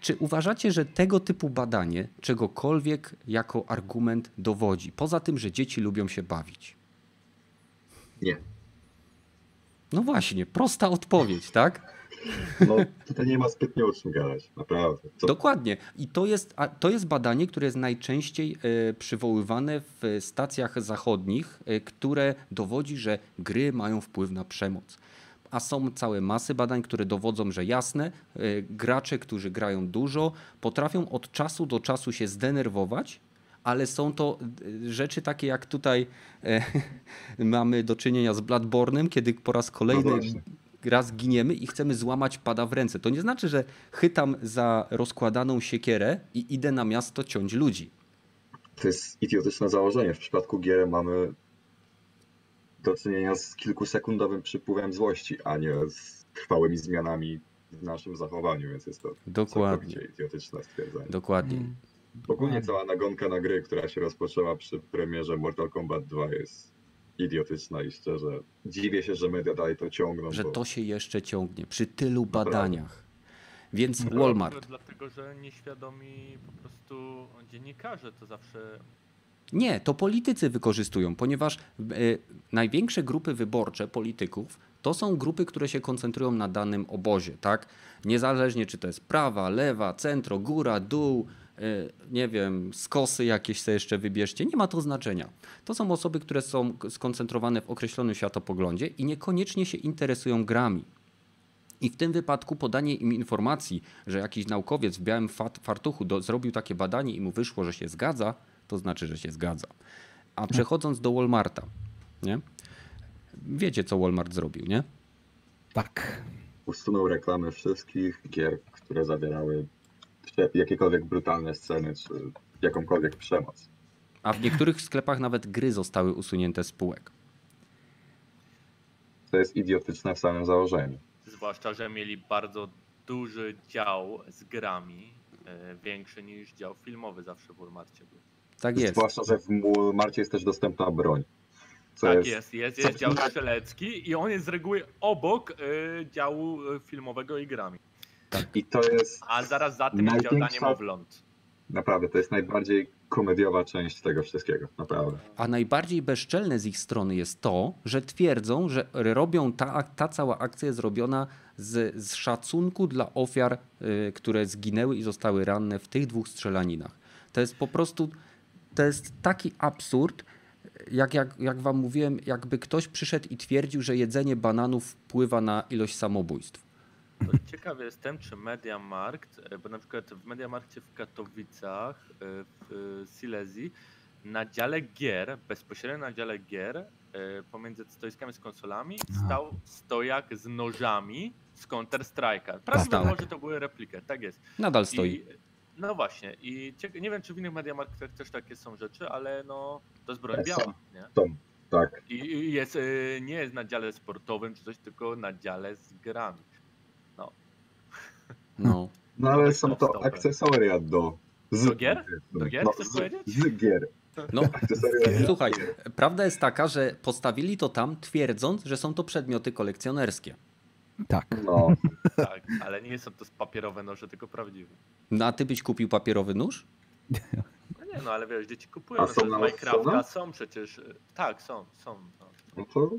czy uważacie, że tego typu badanie czegokolwiek jako argument dowodzi? Poza tym, że dzieci lubią się bawić. Nie. No właśnie, prosta odpowiedź, tak? No tutaj nie ma zbytnio o czym gadać, naprawdę. Co, Dokładnie. I to jest, to jest badanie, które jest najczęściej e, przywoływane w stacjach zachodnich, e, które dowodzi, że gry mają wpływ na przemoc. A są całe masy badań, które dowodzą, że jasne, e, gracze, którzy grają dużo, potrafią od czasu do czasu się zdenerwować, ale są to e, rzeczy takie jak tutaj e, (laughs) mamy do czynienia z Bloodborne'em, kiedy po raz kolejny No raz giniemy i chcemy złamać pada w ręce. To nie znaczy, że chytam za rozkładaną siekierę i idę na miasto ciąć ludzi. To jest idiotyczne założenie. W przypadku gier mamy do czynienia z kilkusekundowym przypływem złości, a nie z trwałymi zmianami w naszym zachowaniu, więc jest to Dokładnie. idiotyczne stwierdzenie. Dokładnie. Mm. Ogólnie cała nagonka na gry, która się rozpoczęła przy premierze Mortal Kombat 2 jest idiotyczna i szczerze dziwię się, że media dalej to ciągną. Że bo to się jeszcze ciągnie przy tylu badaniach. Więc Walmart. Dlatego, że nieświadomi po prostu dziennikarze to zawsze Nie, to politycy wykorzystują, ponieważ e, największe grupy wyborcze polityków to są grupy, które się koncentrują na danym obozie, tak? Niezależnie czy to jest prawa, lewa, centro, góra, dół, y, nie wiem, skosy jakieś sobie jeszcze wybierzcie, nie ma to znaczenia. To są osoby, które są skoncentrowane w określonym światopoglądzie i niekoniecznie się interesują grami. I w tym wypadku podanie im informacji, że jakiś naukowiec w białym fartuchu do, zrobił takie badanie i mu wyszło, że się zgadza, to znaczy, że się zgadza. A przechodząc do Walmarta, nie? Wiecie, co Walmart zrobił, nie? Tak. Usunął reklamy wszystkich gier, które zawierały jakiekolwiek brutalne sceny, czy jakąkolwiek przemoc. A w niektórych sklepach nawet gry zostały usunięte z półek. To jest idiotyczne w samym założeniu. Zwłaszcza, że mieli bardzo duży dział z grami, e, większy niż dział filmowy zawsze w Walmarcie był. Tak jest. Zwłaszcza, że w Walmarcie jest też dostępna broń. Co tak jest, jest, jest, jest dział strzelecki i on jest z reguły obok e, działu e, filmowego i grami. I to jest A zaraz za tym jest dział niemowląt. naprawdę, to jest najbardziej komediowa część tego wszystkiego. Naprawdę. A najbardziej bezczelne z ich strony jest to, że twierdzą, że robią ta, ta cała akcja jest zrobiona z, z szacunku dla ofiar, y, które zginęły i zostały ranne w tych dwóch strzelaninach. To jest po prostu, to jest taki absurd, jak, jak, jak wam mówiłem, jakby ktoś przyszedł i twierdził, że jedzenie bananów wpływa na ilość samobójstw. To ciekawy jestem, czy Mediamarkt, e, bo na przykład w Mediamarkcie w Katowicach, e, w e, Silesii, na dziale gier, bezpośrednio na dziale gier, pomiędzy stoiskami z konsolami, stał stojak z nożami z Counter Strike'a. Prawie Tak. może to były replike, tak jest. Nadal stoi. I, no właśnie, i nie wiem, czy w innych Mediamarktach też takie są rzeczy, ale no, to jest broń Tak, biała, nie? Tom, tak. I, jest, e, nie jest na dziale sportowym czy coś, tylko na dziale z grami. No. (laughs) No ale są to akcesoria do... Z, Do gier? Do gier, No, chcesz z, powiedzieć? z gier. No, Akcesoria Słuchaj, prawda jest taka, że postawili to tam twierdząc, że są to przedmioty kolekcjonerskie. Tak. No, (laughs) Tak, ale nie są to papierowe noże, tylko prawdziwe. No a ty byś kupił papierowy nóż? No nie no, ale wiesz, dzieci kupują A no, są z na Minecrafta, są przecież, y, tak, są, są. No. no to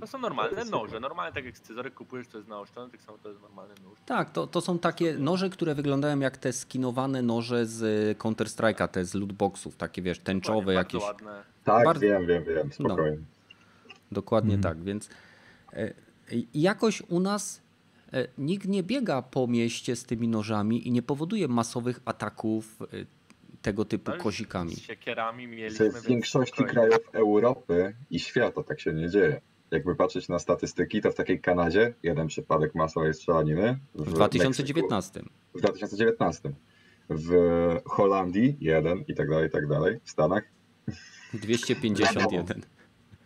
To są normalne noże, normalne tak jak scyzoryk kupujesz, to jest naoszczone, tak samo to jest normalny nóż. Tak, to, to są takie noże, które wyglądają jak te skinowane noże z Counter Strike'a, te z lootboxów, takie wiesz, tęczowe jakieś. Ładne. tak, Bardzo- wiem, wiem, wiem, spokojnie. Dokładnie Mhm. tak, więc e, jakoś u nas e, nikt nie biega po mieście z tymi nożami i nie powoduje masowych ataków e, tego typu No kozikami. Z siekierami mieliśmy, w większości spokojnie. krajów Europy i świata tak się nie dzieje. Jakby patrzeć na statystyki, to w takiej Kanadzie jeden przypadek masowej strzelaniny. W 2019. Meksyku w 2019. W Holandii jeden i tak dalej, i tak dalej. W Stanach? 251.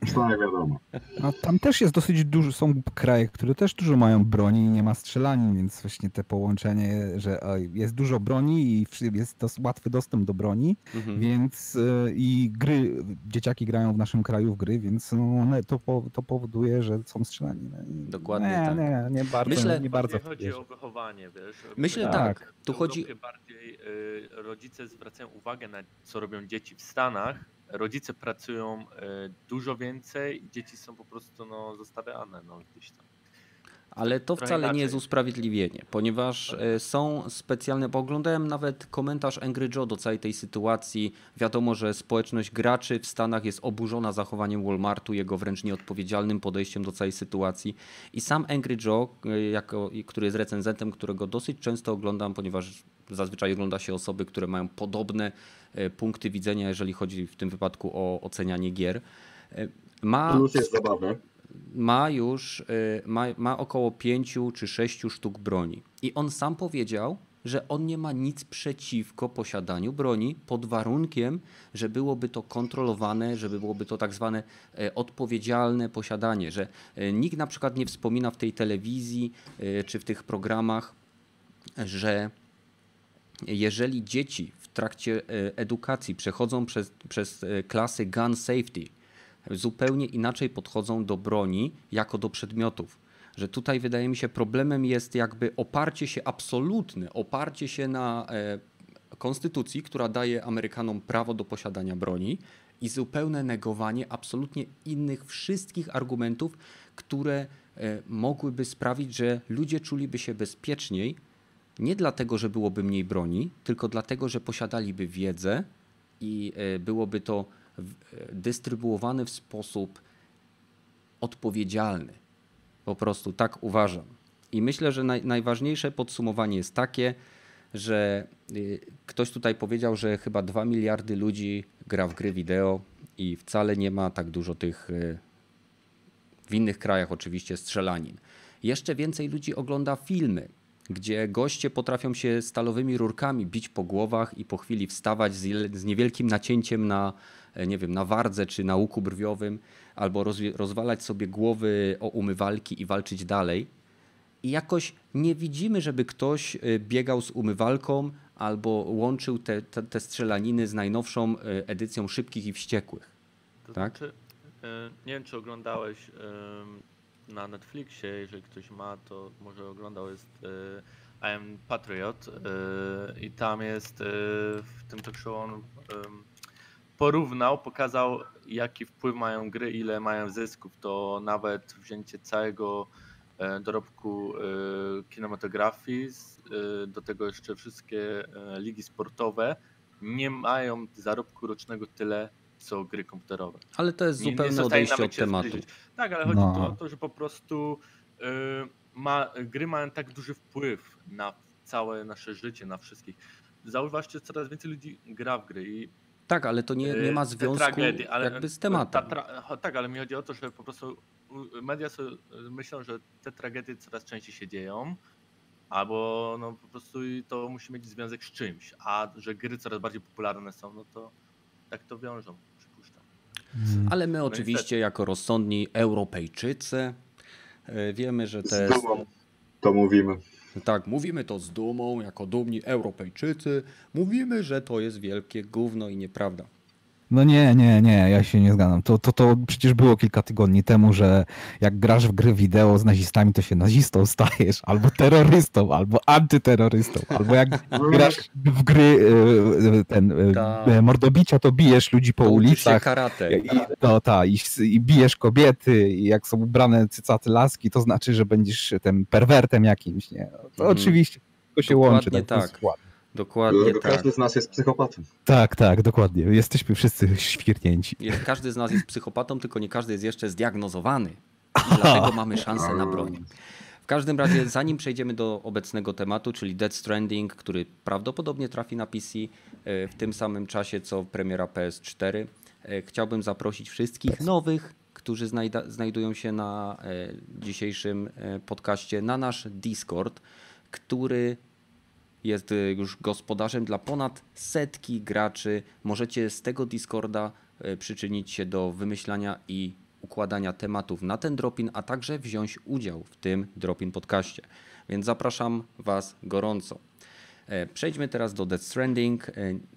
Stanach wiadomo. No, tam też jest dosyć dużo, są kraje, które też dużo mają broni i nie ma strzelanin, więc właśnie te połączenie, że e, jest dużo broni i jest dos- łatwy dostęp do broni, Mhm. więc e, i gry, dzieciaki grają w naszym kraju w gry, więc no, one, to, po, to powoduje, że są strzelaniny. I Dokładnie nie, tak. Nie, nie bardzo, Myślę- nie bardzo. Chodzi o wychowanie, wiesz. Myślę My tak, w tu chodzi- bardziej y, rodzice zwracają uwagę na co robią dzieci w Stanach. Rodzice pracują y, dużo więcej i dzieci są po prostu no, zostawiane no, gdzieś tam. Ale to wcale nie jest usprawiedliwienie, ponieważ e, są specjalne, bo oglądałem nawet komentarz Angry Joe do całej tej sytuacji. Wiadomo, że społeczność graczy w Stanach jest oburzona zachowaniem Walmartu, jego wręcz nieodpowiedzialnym podejściem do całej sytuacji. I sam Angry Joe, e, jako, który jest recenzentem, którego dosyć często oglądam, ponieważ zazwyczaj ogląda się osoby, które mają podobne e, punkty widzenia, jeżeli chodzi w tym wypadku o ocenianie gier. Ma Plus jest zabawny. Ma już y, ma, ma około pięciu czy sześciu sztuk broni. I on sam powiedział, że on nie ma nic przeciwko posiadaniu broni pod warunkiem, że byłoby to kontrolowane, żeby byłoby to tak zwane e, odpowiedzialne posiadanie, że e, nikt na przykład nie wspomina w tej telewizji e, czy w tych programach, że jeżeli dzieci w trakcie edukacji przechodzą przez, przez klasy gun safety, zupełnie inaczej podchodzą do broni jako do przedmiotów. Że tutaj wydaje mi się problemem jest jakby oparcie się absolutne, oparcie się na e, konstytucji, która daje Amerykanom prawo do posiadania broni i zupełne negowanie absolutnie innych wszystkich argumentów, które e, mogłyby sprawić, że ludzie czuliby się bezpieczniej, nie dlatego, że byłoby mniej broni, tylko dlatego, że posiadaliby wiedzę i e, byłoby to e, dystrybuowane w sposób odpowiedzialny. Po prostu tak uważam. I myślę, że naj, najważniejsze podsumowanie jest takie, że y, ktoś tutaj powiedział, że chyba 2 miliardy ludzi gra w gry wideo i wcale nie ma tak dużo tych y, w innych krajach oczywiście strzelanin. Jeszcze więcej ludzi ogląda filmy, gdzie goście potrafią się stalowymi rurkami bić po głowach i po chwili wstawać z, z niewielkim nacięciem na, e, nie wiem, na wardze czy na łuku brwiowym, albo rozwalać sobie głowy o umywalki i walczyć dalej. I jakoś nie widzimy, żeby ktoś y, biegał z umywalką albo łączył te, te, te strzelaniny z najnowszą y, edycją Szybkich i Wściekłych. To Tak? znaczy, e, nie wiem czy oglądałeś na Netflixie, jeżeli ktoś ma, to może oglądał, jest e, I Am Patriot e, i tam jest e, w tym talk show on porównał, pokazał jaki wpływ mają gry, ile mają zysków, to nawet wzięcie całego dorobku kinematografii, do tego jeszcze wszystkie ligi sportowe nie mają zarobku rocznego tyle co gry komputerowe. Ale to jest Nie- nie zupełne zostaje odejście od tematu. zbliżyć. Tak, ale chodzi No. tu o to, że po prostu y, ma, gry mają tak duży wpływ na całe nasze życie, na wszystkich. Zauważcie, coraz więcej ludzi gra w gry i Tak, ale to nie, nie ma y, związku tragedie, ale jakby z ta tematem. cho- tak, ale mi chodzi o to, że po prostu media sobie y, myślą, że te tragedie coraz częściej się dzieją, albo no po prostu to musi mieć związek z czymś, a że gry coraz bardziej popularne są, no to tak to wiążą, Mm. Ale my No oczywiście jako rozsądni Europejczycy e, wiemy, że to Z jest... dumą to mówimy. Tak, mówimy to z dumą, jako dumni Europejczycy. Mówimy, że to jest wielkie gówno i nieprawda. No nie, nie, nie, ja się nie zgadzam. To, to, to przecież było kilka tygodni temu, że jak grasz w gry wideo z nazistami, to się nazistą stajesz, albo terrorystą, albo antyterrorystą, albo jak grasz w gry e, ten e, Tak. e, mordobicia, to bijesz ludzi po To ulicach. karate. I, no, ta, i, i bijesz kobiety, i jak są ubrane cycaty laski, to znaczy, że będziesz tym perwertem jakimś, nie? No, to Mhm. oczywiście to się Dokładnie łączy. to jest tak. Dokładnie Dlatego tak. każdy z nas jest psychopatą. Tak, tak, dokładnie. Jesteśmy wszyscy świrnięci. Jest, każdy z nas jest psychopatą, tylko nie każdy jest jeszcze zdiagnozowany. (laughs) I dlatego mamy szansę na broń. W każdym razie, zanim przejdziemy do obecnego tematu, czyli Dead Stranding, który prawdopodobnie trafi na PC e, w tym samym czasie co premiera PS4, e, chciałbym zaprosić wszystkich nowych, którzy znajda, znajdują się na e, dzisiejszym podcaście, na nasz Discord, który jest y, już gospodarzem dla ponad setki graczy. Możecie z tego Discorda y, przyczynić się do wymyślania i układania tematów na ten dropin, a także wziąć udział w tym dropin podcaście. Więc zapraszam Was gorąco. E, Przejdźmy teraz do Death Stranding. E,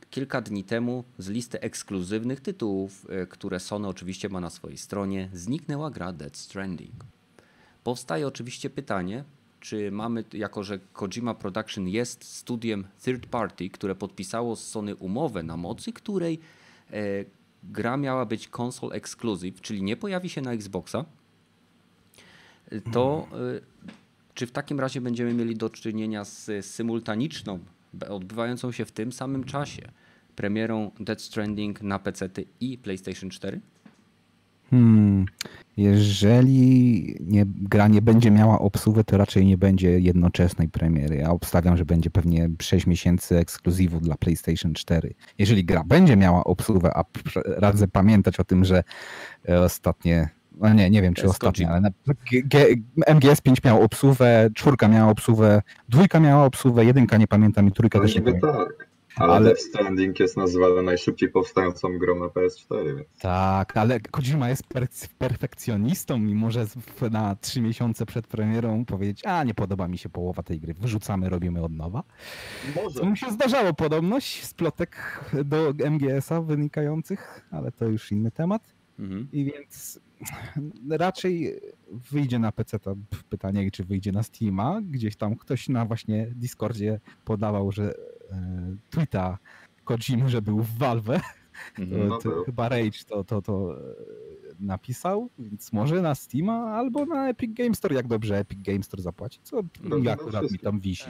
Kilka dni temu z listy ekskluzywnych tytułów, e, które Sony oczywiście ma na swojej stronie, zniknęła gra Death Stranding. Powstaje oczywiście pytanie, czy mamy, jako że Kojima Production jest studiem third party, które podpisało z Sony umowę, na mocy której e, gra miała być console exclusive, czyli nie pojawi się na Xboxa, to e, czy w takim razie będziemy mieli do czynienia z symultaniczną, odbywającą się w tym samym czasie premierą Death Stranding na PC i PlayStation 4? Hmm. Jeżeli nie, gra nie będzie miała obsługi, to raczej nie będzie jednoczesnej premiery. Ja obstawiam, że będzie pewnie 6 miesięcy ekskluzywu dla PlayStation 4. Jeżeli gra będzie miała obsługę, a radzę pamiętać o tym, że e, ostatnie, no nie, nie wiem czy Kojima. ale na, G, G, MGS5 miał obsługę, czwórka miała obsługę, dwójka miała obsługę, jedynka nie pamiętam i trójka No też nie pamiętam. tak. Ale, Ale- Death Stranding jest nazywany najszybciej powstającą grą na PS4, więc Tak, ale Kojima jest per perfekcjonistą i może na trzy miesiące przed premierą powiedzieć, a nie podoba mi się połowa tej gry, wyrzucamy, robimy od nowa. Co może. mu się zdarzało podobność z plotek do MGS-a wynikających, ale to już inny temat. Mhm. I więc raczej wyjdzie na PC, to pytanie, czy wyjdzie na Steama. Gdzieś tam ktoś na właśnie Discordzie podawał, że e, tweeta Kojimy, że był w Valve, Mhm. To, to chyba Rage to, to, to e, napisał, więc może na Steama albo na Epic Game Store, jak dobrze Epic Game Store zapłaci, co No, mi no, akurat mi tam wisi.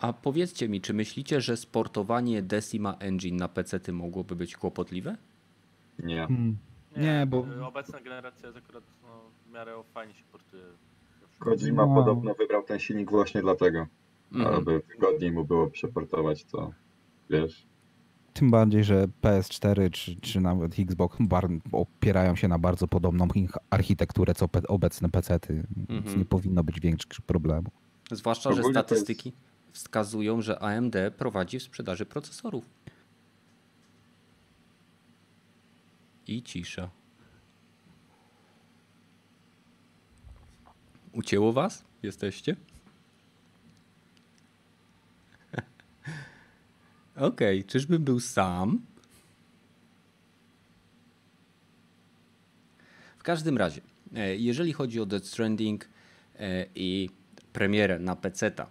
A powiedzcie mi, czy myślicie, że sportowanie Decima Engine na PC mogłoby być kłopotliwe? Nie. Hmm. Nie, bo- y, Obecna generacja jest akurat no, w miarę fajnie się portuje. Kojima No. podobno wybrał ten silnik właśnie dlatego, Mhm. aby wygodniej mu było przeportować to, wiesz. Tym bardziej, że PS4 czy, czy nawet Xbox bar- opierają się na bardzo podobną ich architekturę co pe- obecne PC-ty, więc Mhm. nie powinno być większych problemów. Zwłaszcza, że statystyki wskazują, że AMD prowadzi w sprzedaży procesorów. I cisza. Ucięło was? Jesteście? (laughs) Okej, czyżbym był sam? W każdym razie, e, jeżeli chodzi o Death Stranding e, i premierę na PC-ta,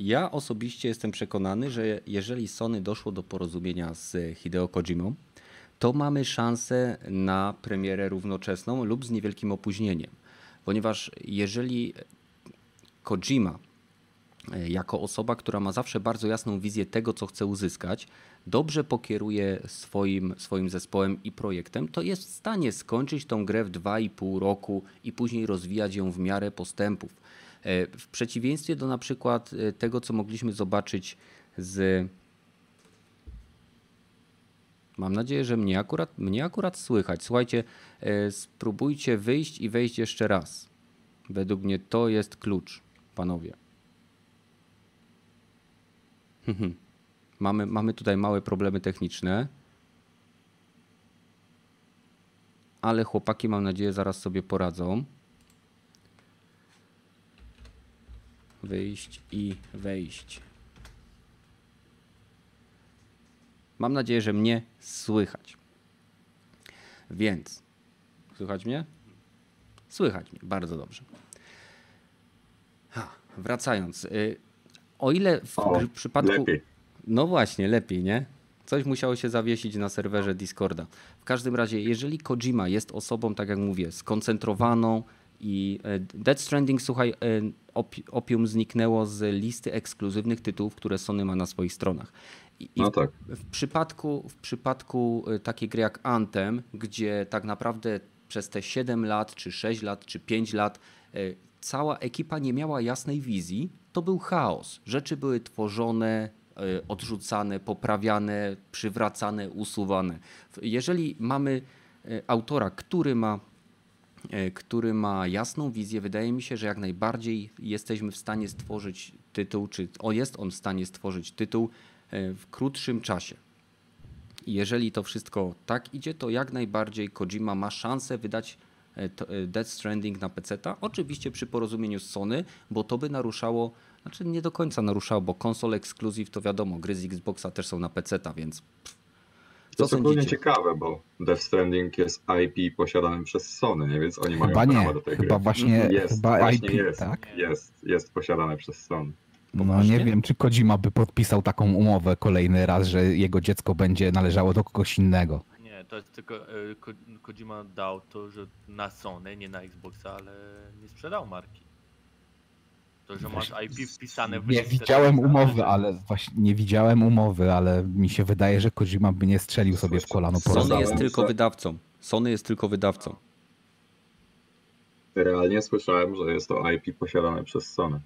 ja osobiście jestem przekonany, że jeżeli Sony doszło do porozumienia z Hideo Kojimą, to mamy szansę na premierę równoczesną lub z niewielkim opóźnieniem. Ponieważ jeżeli Kojima e, jako osoba, która ma zawsze bardzo jasną wizję tego, co chce uzyskać, dobrze pokieruje swoim, swoim zespołem i projektem, to jest w stanie skończyć tą grę w 2,5 roku i później rozwijać ją w miarę postępów. E, W przeciwieństwie do na przykład e, tego, co mogliśmy zobaczyć z. Mam nadzieję, że mnie akurat, mnie akurat słychać. Słuchajcie, e, spróbujcie wyjść i wejść jeszcze raz. Według mnie to jest klucz, panowie. Mhm. Mamy, mamy tutaj małe problemy techniczne. Ale chłopaki, mam nadzieję, zaraz sobie poradzą. Wyjść i wejść. Mam nadzieję, że mnie słychać. Więc, słychać mnie? Słychać mnie, bardzo dobrze. Ha, wracając. y, O ile w O, przypadku. Lepiej. No właśnie, lepiej, nie? Coś musiało się zawiesić na serwerze Discorda. W każdym razie, jeżeli Kojima jest osobą, tak jak mówię, skoncentrowaną i e, Death Stranding, słuchaj, e, opi- opium zniknęło z listy ekskluzywnych tytułów, które Sony ma na swoich stronach. I, No w, tak. w przypadku, w przypadku e, takiej gry jak Anthem, gdzie tak naprawdę przez te 7 lat, czy 6 lat, czy 5 lat e, cała ekipa nie miała jasnej wizji, to był chaos. Rzeczy były tworzone, e, odrzucane, poprawiane, przywracane, usuwane. W- Jeżeli mamy autora, który ma który ma jasną wizję, wydaje mi się, że jak najbardziej jesteśmy w stanie stworzyć tytuł, czy o, jest on w stanie stworzyć tytuł w krótszym czasie. I jeżeli to wszystko tak idzie, to jak najbardziej Kojima ma szansę wydać e, to- e, Death Stranding na PC-ta. Oczywiście przy porozumieniu z Sony, bo to by naruszało, znaczy nie do końca naruszało, bo konsol ekskluzyw to wiadomo, gry z Xboxa też są na PC-ta, więc pff. To co jest ogólnie sądzicie? ciekawe, bo Death Stranding jest IP posiadanym przez Sony, nie? więc oni Chyba mają nie, prawo do tej chyba gry. właśnie, Jest, chyba właśnie IP, jest, tak? jest, jest posiadane przez Sony. No nie wiem, czy Kojima by podpisał taką umowę kolejny raz, że jego dziecko będzie należało do kogoś innego. Nie, to jest tylko e, Ko- Kojima dał to, że na Sony, nie na Xboxa, ale nie sprzedał marki. To, że masz IP wpisane w Nie widziałem umowy, ale właśnie nie widziałem umowy, ale mi się wydaje, że Kojima by nie strzelił sobie w kolano po. Sony jest tylko wydawcą. Sony jest tylko wydawcą. Realnie słyszałem, że jest to IP posiadane przez Sony.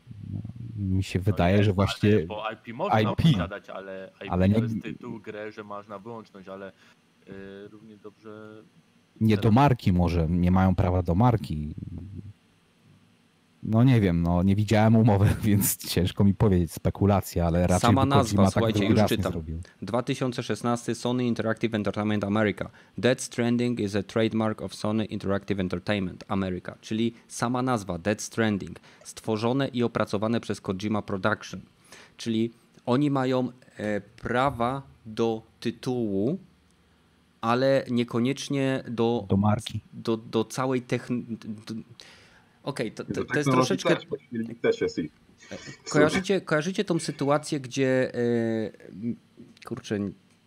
Mi się No wydaje, jest, że właśnie Bo IP można IP. posiadać, ale IP Ale nie- to jest tytuł, grę, że można wyłączność, ale y, równie dobrze... nie do marki może, nie mają prawa do marki. No nie wiem, no nie widziałem umowy, (laughs) więc ciężko mi powiedzieć, spekulacja, ale raczej Sama nazwa, tak słuchajcie, już czytam. zrobił. 2016 Sony Interactive Entertainment America. Dead Stranding is a trademark of Sony Interactive Entertainment America, czyli sama nazwa Dead Stranding, stworzone i opracowane przez Kojima Production. Czyli oni mają e, prawa do tytułu, ale niekoniecznie do, Do marki. do, do całej techniki. Okej, to, do to, to jest troszeczkę. Silnik też jest ich. Kojarzycie, kojarzycie tą sytuację, gdzie m, kurczę,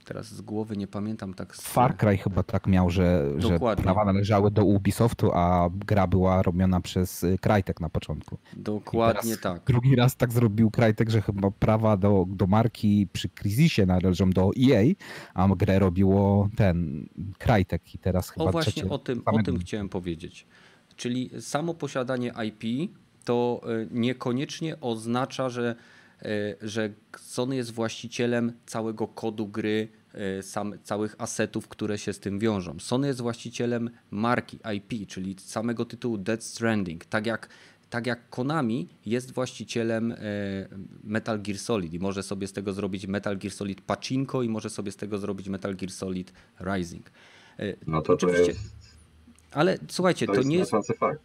Teraz z głowy nie pamiętam tak. z- Far Cry chyba tak miał, że, że prawa należały do Ubisoftu, a gra była robiona przez y, Crytek na początku. Dokładnie tak. Drugi raz tak zrobił Crytek, że chyba prawa do, do marki przy Crysisie należą do EA, a grę robiło ten Crytek i teraz chyba O właśnie trzecie o tym, o tym chciałem powiedzieć. Czyli samo posiadanie IP to e, niekoniecznie oznacza, że, e, że Sony jest właścicielem całego kodu gry, e, sam, całych asetów, które się z tym wiążą. Sony jest właścicielem marki IP, czyli samego tytułu Dead Stranding. Tak jak, tak jak Konami jest właścicielem Metal Gear Solid i może sobie z tego zrobić Metal Gear Solid Pachinko i może sobie z tego zrobić Metal Gear Solid Rising. No to to Oczywiście, jest, ale słuchajcie, to to jest nie jest, fakt.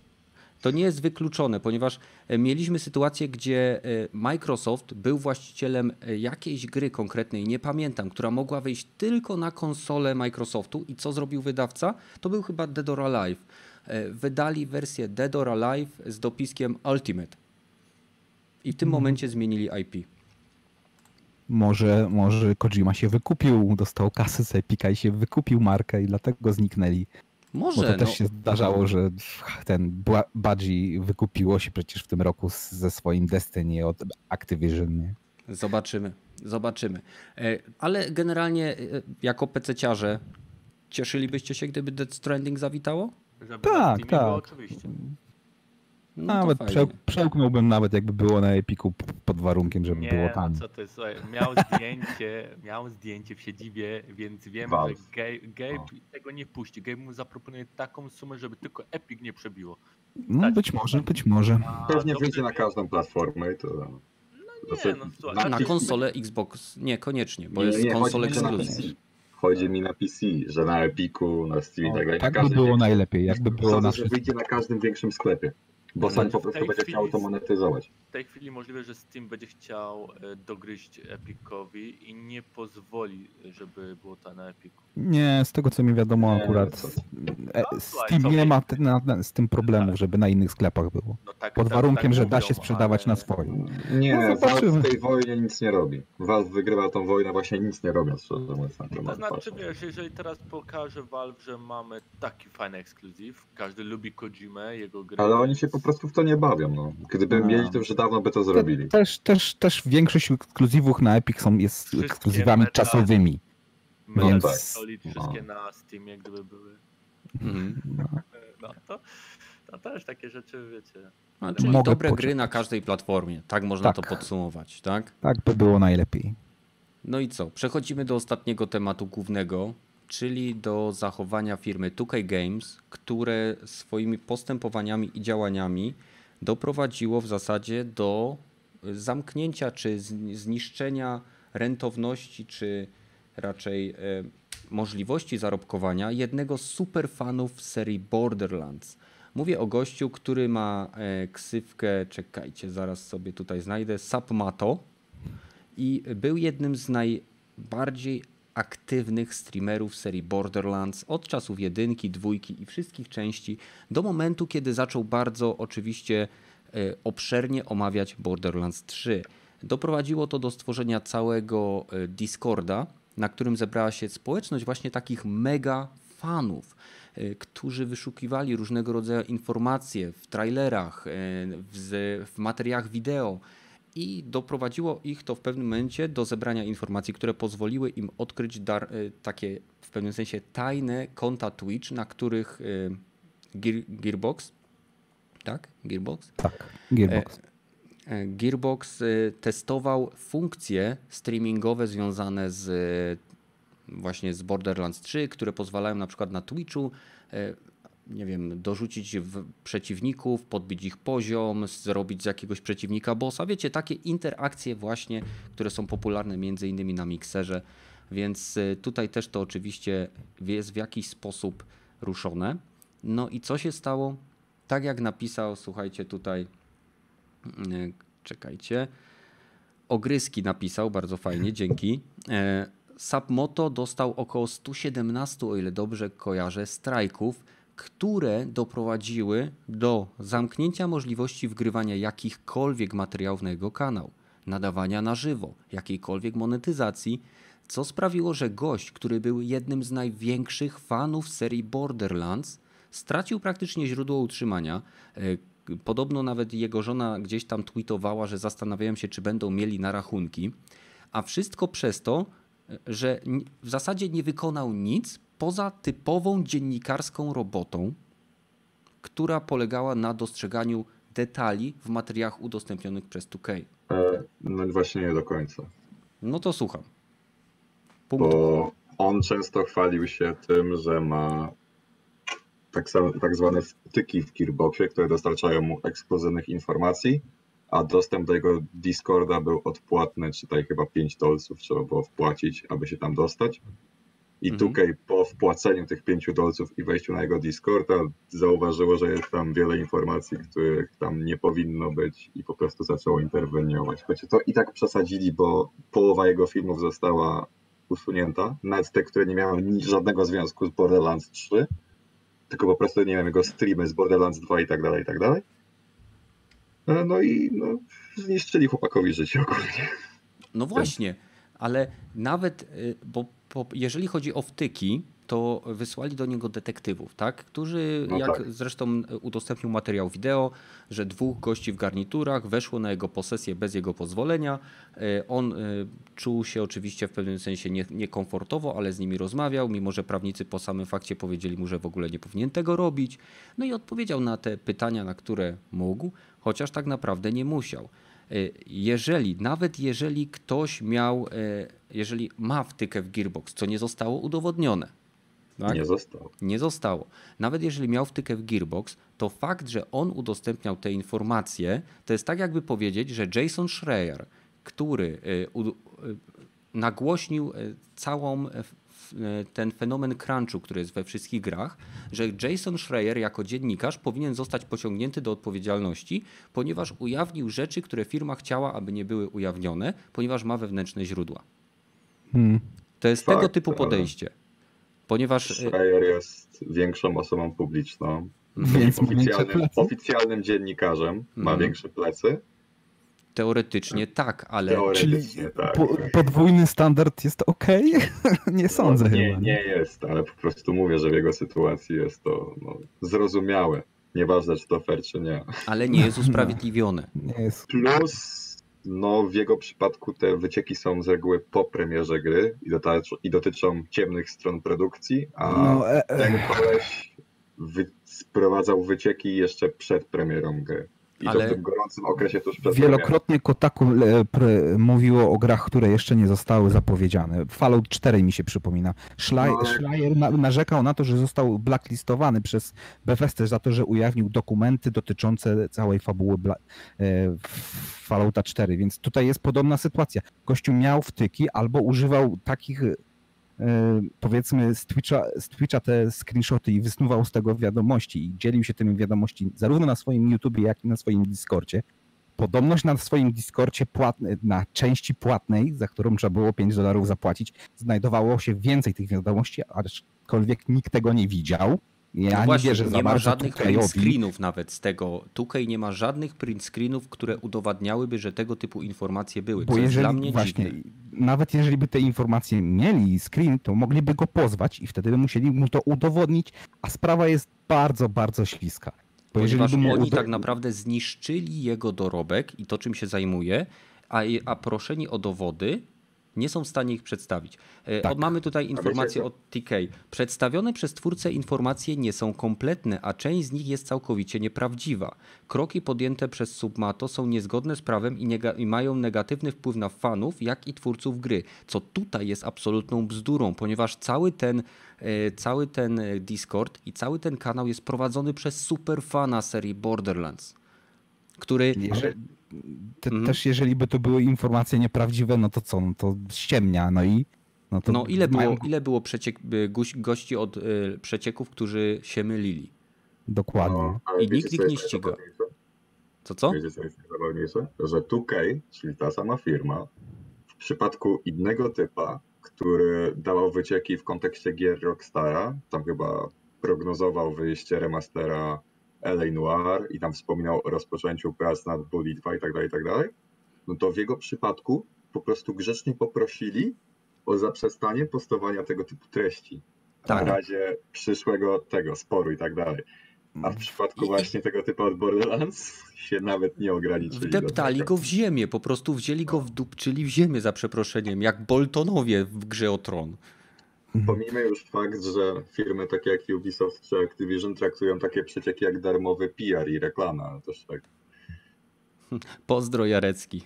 to nie jest wykluczone, ponieważ e, mieliśmy sytuację, gdzie e, Microsoft był właścicielem e, jakiejś gry konkretnej, nie pamiętam, która mogła wyjść tylko na konsolę Microsoftu i co zrobił wydawca? To był chyba Dead or Alive. Wydali wersję Dead or Alive z dopiskiem Ultimate. I w tym momencie zmienili IP. Może, może Kojima się wykupił, dostał kasę z Epica i się wykupił markę i dlatego zniknęli. Bo Może, to też no, się zdarzało, że ten Bungie wykupiło się przecież w tym roku ze swoim Destiny od Activision. Nie? Zobaczymy, zobaczymy. E, Ale generalnie e, jako PC-ciarze cieszylibyście się, gdyby Dead Stranding zawitało? Żeby Tak, tak. oczywiście. No to Nawet przełknąłbym nawet jakby było na Epiku pod warunkiem, żeby Nie, było no tam. co ty, słuchaj, miał zdjęcie, miał zdjęcie w siedzibie, więc wiem, Valve. że Gabe, Gabe tego nie puści. Gabe mu zaproponuje taką sumę, żeby tylko Epic nie przebiło. No tak. być może, być może. A Pewnie wyjdzie na każdą platformę i to... No nie, no słuchaj, Na Na konsolę Xbox niekoniecznie, bo Nie, jest nie, konsol chodzi mi na ekskluzyw. PC. Chodzi mi na PC, że na Epiku, na Steam i No, tak dalej. tak by było większym- najlepiej, jakby było Sądzę, na że wyjdzie na każdym większym sklepie. Bo No, w po prostu tej będzie chwili chciał to z- monetyzować. w tej chwili możliwe, że Steam będzie chciał e, dogryźć Epicowi i nie pozwoli, żeby było to na Epiku. Nie, z tego co mi wiadomo akurat e, No, Steam nie ma ty- na, na, z tym problemów, żeby na innych sklepach było. No tak, Pod tak- warunkiem, tak że da się sprzedawać ale- na swoim. Nie, No, Valve zobaczymy. w tej wojnie nic nie robi. Valve wygrywa tą wojnę właśnie nic nie robiąc, szczerze mówiąc. na To znaczy, wiesz, jeżeli teraz pokaże Valve, że mamy taki fajny ekskluzyw, każdy lubi Kojimę, jego gry. Ale oni się po prostu w to nie bawią. No. Gdyby No. mieli, to już dawno by to zrobili. Też, też, też większość ekskluzywów na Epic są jest Wszystkie ekskluzywami metal- czasowymi. Metal więc- Gear Solid wszystkie No. na Steamie, gdyby były. Mhm. No to, to też takie rzeczy, wiecie. A, czyli Mogę dobre gry na każdej platformie. Tak można Tak. to podsumować, tak? Tak by było najlepiej. No i co? Przechodzimy do ostatniego tematu głównego, czyli do zachowania firmy 2K Games, które swoimi postępowaniami i działaniami doprowadziło w zasadzie do zamknięcia czy zni- zniszczenia rentowności, czy raczej e, możliwości zarobkowania jednego z superfanów serii Borderlands. Mówię o gościu, który ma e, ksywkę, czekajcie, zaraz sobie tutaj znajdę, Sapmato i był jednym z najbardziej aktywnych streamerów serii Borderlands od czasów jedynki, dwójki i wszystkich części do momentu, kiedy zaczął bardzo oczywiście e, obszernie omawiać Borderlands 3. Doprowadziło to do stworzenia całego e, Discorda, na którym zebrała się społeczność właśnie takich mega fanów, e, którzy wyszukiwali różnego rodzaju informacje w trailerach, w, w materiałach wideo i doprowadziło ich to w pewnym momencie do zebrania informacji, które pozwoliły im odkryć dar, e, takie w pewnym sensie tajne konta Twitch, na których e, Gear, Gearbox, tak? Gearbox? Tak, Gearbox. E, Gearbox testował funkcje streamingowe związane z właśnie z Borderlands 3, które pozwalają na przykład na Twitchu nie wiem, dorzucić w przeciwników, podbić ich poziom, zrobić z jakiegoś przeciwnika bossa. Wiecie, takie interakcje właśnie, które są popularne między innymi na Mixerze, więc e, tutaj też to oczywiście jest w jakiś sposób ruszone. No i co się stało? Tak jak napisał, słuchajcie tutaj, e, czekajcie, Ogryski napisał, bardzo fajnie, (laughs) dzięki. E, Sapmoto dostał około 117, o ile dobrze kojarzę, strajków, które doprowadziły do zamknięcia możliwości wgrywania jakichkolwiek materiałów na jego kanał. nadawania na żywo, jakiejkolwiek monetyzacji, co sprawiło, że gość, który był jednym z największych fanów serii Borderlands, stracił praktycznie źródło utrzymania. E, Podobno nawet jego żona gdzieś tam tweetowała, że zastanawiają się, czy będą mieli na rachunki. A wszystko przez to, że ni- w zasadzie nie wykonał nic poza typową dziennikarską robotą, która polegała na dostrzeganiu detali w materiałach udostępnionych przez 2K. E, No właśnie nie do końca. No to słucham. Punkt. Bo on często chwalił się tym, że ma tak, tak zwane wtyki w Gearboxie, które dostarczają mu ekskluzywnych informacji, a dostęp do jego Discorda był odpłatny, czytaj chyba 5 dolców trzeba było wpłacić, aby się tam dostać. I Mhm. tutaj po wpłaceniu tych 5 dolców i wejściu na jego Discorda zauważyło, że jest tam wiele informacji, których tam nie powinno być i po prostu zaczęło interweniować. Choć to i tak przesadzili, bo połowa jego filmów została usunięta, nawet te, które nie miały żadnego związku z Borderlands 3, tylko po prostu, nie wiem, jego streamy z Borderlands 2 i tak dalej, i tak dalej. E, No i no, zniszczyli chłopakowi życie ogólnie. No właśnie, ale nawet, y, bo jeżeli chodzi o wtyki, to wysłali do niego detektywów, tak? Którzy, No jak tak. zresztą udostępnił materiał wideo, że dwóch gości w garniturach weszło na jego posesję bez jego pozwolenia. Y, On y, czuł się oczywiście w pewnym sensie nie- niekomfortowo, ale z nimi rozmawiał, mimo że prawnicy po samym fakcie powiedzieli mu, że w ogóle nie powinien tego robić. No i odpowiedział na te pytania, na które mógł, chociaż tak naprawdę nie musiał. Y, Jeżeli, nawet jeżeli ktoś miał, y, jeżeli ma wtykę w Gearbox, co nie zostało udowodnione, tak? Nie został. nie zostało. Nawet jeżeli miał wtykę w Gearbox, to fakt, że on udostępniał te informacje, to jest tak jakby powiedzieć, że Jason Schreier, który y, nagłośnił całą ten fenomen crunchu, który jest we wszystkich grach, że Jason Schreier jako dziennikarz powinien zostać pociągnięty do odpowiedzialności, ponieważ ujawnił rzeczy, które firma chciała, aby nie były ujawnione, ponieważ ma wewnętrzne źródła. Hmm. To jest Fakt, tego typu podejście. Ponieważ y, Schreier jest większą osobą publiczną. Większe Oficjalnym, oficjalnym dziennikarzem ma Mhm. większe plecy. Teoretycznie tak, ale Teoretycznie tak. Po, podwójny standard jest ok? (laughs) nie sądzę No, nie, chyba. nie jest, ale po prostu mówię, że w jego sytuacji jest to no, zrozumiałe. Nieważne, czy to fair, czy nie. ale nie jest (laughs) usprawiedliwione. Nie jest. Plus, no w jego przypadku te wycieki są z reguły po premierze gry i, dotycz, i dotyczą ciemnych stron produkcji, a No, e, e, ten koleś wy, sprowadzał wycieki jeszcze przed premierą gry. I Ale- to w tym gorącym okresie tuż przed. Wielokrotnie Kotaku e, mówiło o grach, które jeszcze nie zostały zapowiedziane. Fallout 4 mi się przypomina. Schleier, No, narzekał na to, że został blacklistowany przez Bethesda za to, że ujawnił dokumenty dotyczące całej fabuły e, Fallouta 4, więc tutaj jest podobna sytuacja. Kościół miał wtyki albo używał takich powiedzmy z Twitcha, z Twitcha te screenshoty i wysnuwał z tego wiadomości i dzielił się tymi wiadomości zarówno na swoim YouTubie, jak i na swoim Discordzie. Podobność na swoim Discordzie na części płatnej, za którą trzeba było 5 dolarów zapłacić, znajdowało się więcej tych wiadomości, aczkolwiek nikt tego nie widział. Ja No nie właśnie, wierzę za nie ma żadnych print 2K-owi. screenów nawet z tego. Tutaj nie ma żadnych print screenów, które udowadniałyby, że tego typu informacje były. Bo jeżeli dla mnie właśnie, dziwne. nawet jeżeli by te informacje mieli screen, to mogliby go pozwać i wtedy by musieli mu to udowodnić, a sprawa jest bardzo, bardzo śliska. Bo jeżeli Ponieważ mu oni tak naprawdę zniszczyli jego dorobek i to, czym się zajmuje, a, a proszeni o dowody nie są w stanie ich przedstawić. E, Tak. o, Mamy tutaj informację od TK. Przedstawione przez twórcę informacje nie są kompletne, a część z nich jest całkowicie nieprawdziwa. Kroki podjęte przez Submato są niezgodne z prawem i, i mają negatywny wpływ na fanów, jak i twórców gry, co tutaj jest absolutną bzdurą, ponieważ cały ten, e, cały ten e, Discord i cały ten kanał jest prowadzony przez superfana serii Borderlands, który Jeżeli, te, Mhm. Też jeżeli by to były informacje nieprawdziwe, no to co, no to ściemnia, no i... No, to No ile mają- było, ile było przeciek, y, goś- gości od y, przecieków, którzy się mylili? Dokładnie. No, I nikt ich nie ściga. Co co? Wiecie, co jest najzabawniejsze? Że 2K, czyli ta sama firma, w przypadku innego typa, który dawał wycieki w kontekście gier Rockstara, tam chyba prognozował wyjście remastera LA Noir i tam wspominał o rozpoczęciu prac nad 2 i tak dalej, i tak dalej. no to w jego przypadku po prostu grzecznie poprosili o zaprzestanie postowania tego typu treści. Tak. W razie przyszłego tego sporu i tak dalej. A w przypadku I- właśnie tego typu od Borderlands się nawet nie ograniczyli. Wdeptali go w ziemię, po prostu wzięli go, wdupczyli w ziemię za przeproszeniem, jak Boltonowie w grze o tron. Pomijmy już fakt, że firmy takie jak Ubisoft czy Activision traktują takie przecieki jak darmowy PR i reklama. No Też tak. Pozdro Jarecki.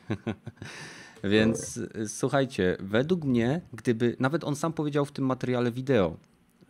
(laughs) Więc y, słuchajcie, według mnie, gdyby, nawet on sam powiedział w tym materiale wideo,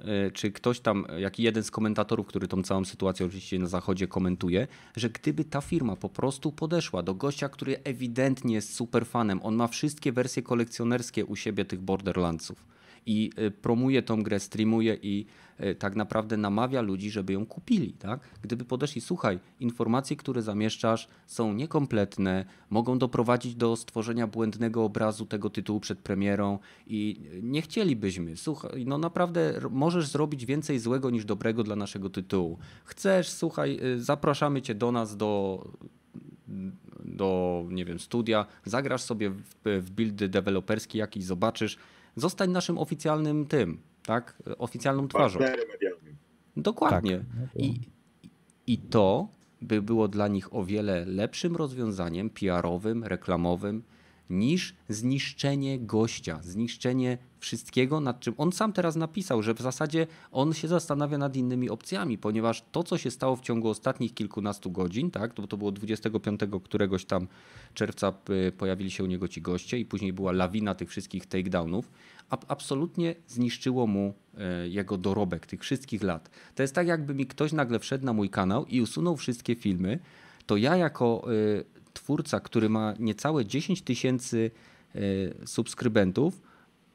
y, czy ktoś tam, jak jeden z komentatorów, który tą całą sytuację oczywiście na zachodzie komentuje, że gdyby ta firma po prostu podeszła do gościa, który ewidentnie jest super fanem, on ma wszystkie wersje kolekcjonerskie u siebie tych Borderlandsów i y, promuje tą grę, streamuje i y, tak naprawdę namawia ludzi, żeby ją kupili, tak? Gdyby podeszli, słuchaj, informacje, które zamieszczasz są niekompletne, mogą doprowadzić do stworzenia błędnego obrazu tego tytułu przed premierą i y, nie chcielibyśmy, słuchaj, no naprawdę możesz zrobić więcej złego niż dobrego dla naszego tytułu. Chcesz, słuchaj, zapraszamy cię do nas, do do, nie wiem, studia, zagrasz sobie w, w buildy deweloperski jakiś, zobaczysz, zostań naszym oficjalnym tym, tak? Oficjalną twarzą. Dokładnie. Tak, no I, I to by było dla nich o wiele lepszym rozwiązaniem PR-owym, reklamowym, niż zniszczenie gościa, zniszczenie wszystkiego, nad czym on sam teraz napisał, że w zasadzie on się zastanawia nad innymi opcjami, ponieważ to, co się stało w ciągu ostatnich kilkunastu godzin, tak, to, to było 25 któregoś tam czerwca pojawili się u niego ci goście i później była lawina tych wszystkich takedownów, ab- absolutnie zniszczyło mu e, jego dorobek tych wszystkich lat. To jest tak, jakby mi ktoś nagle wszedł na mój kanał i usunął wszystkie filmy, to ja jako e, twórca, który ma niecałe 10 tysięcy e, subskrybentów,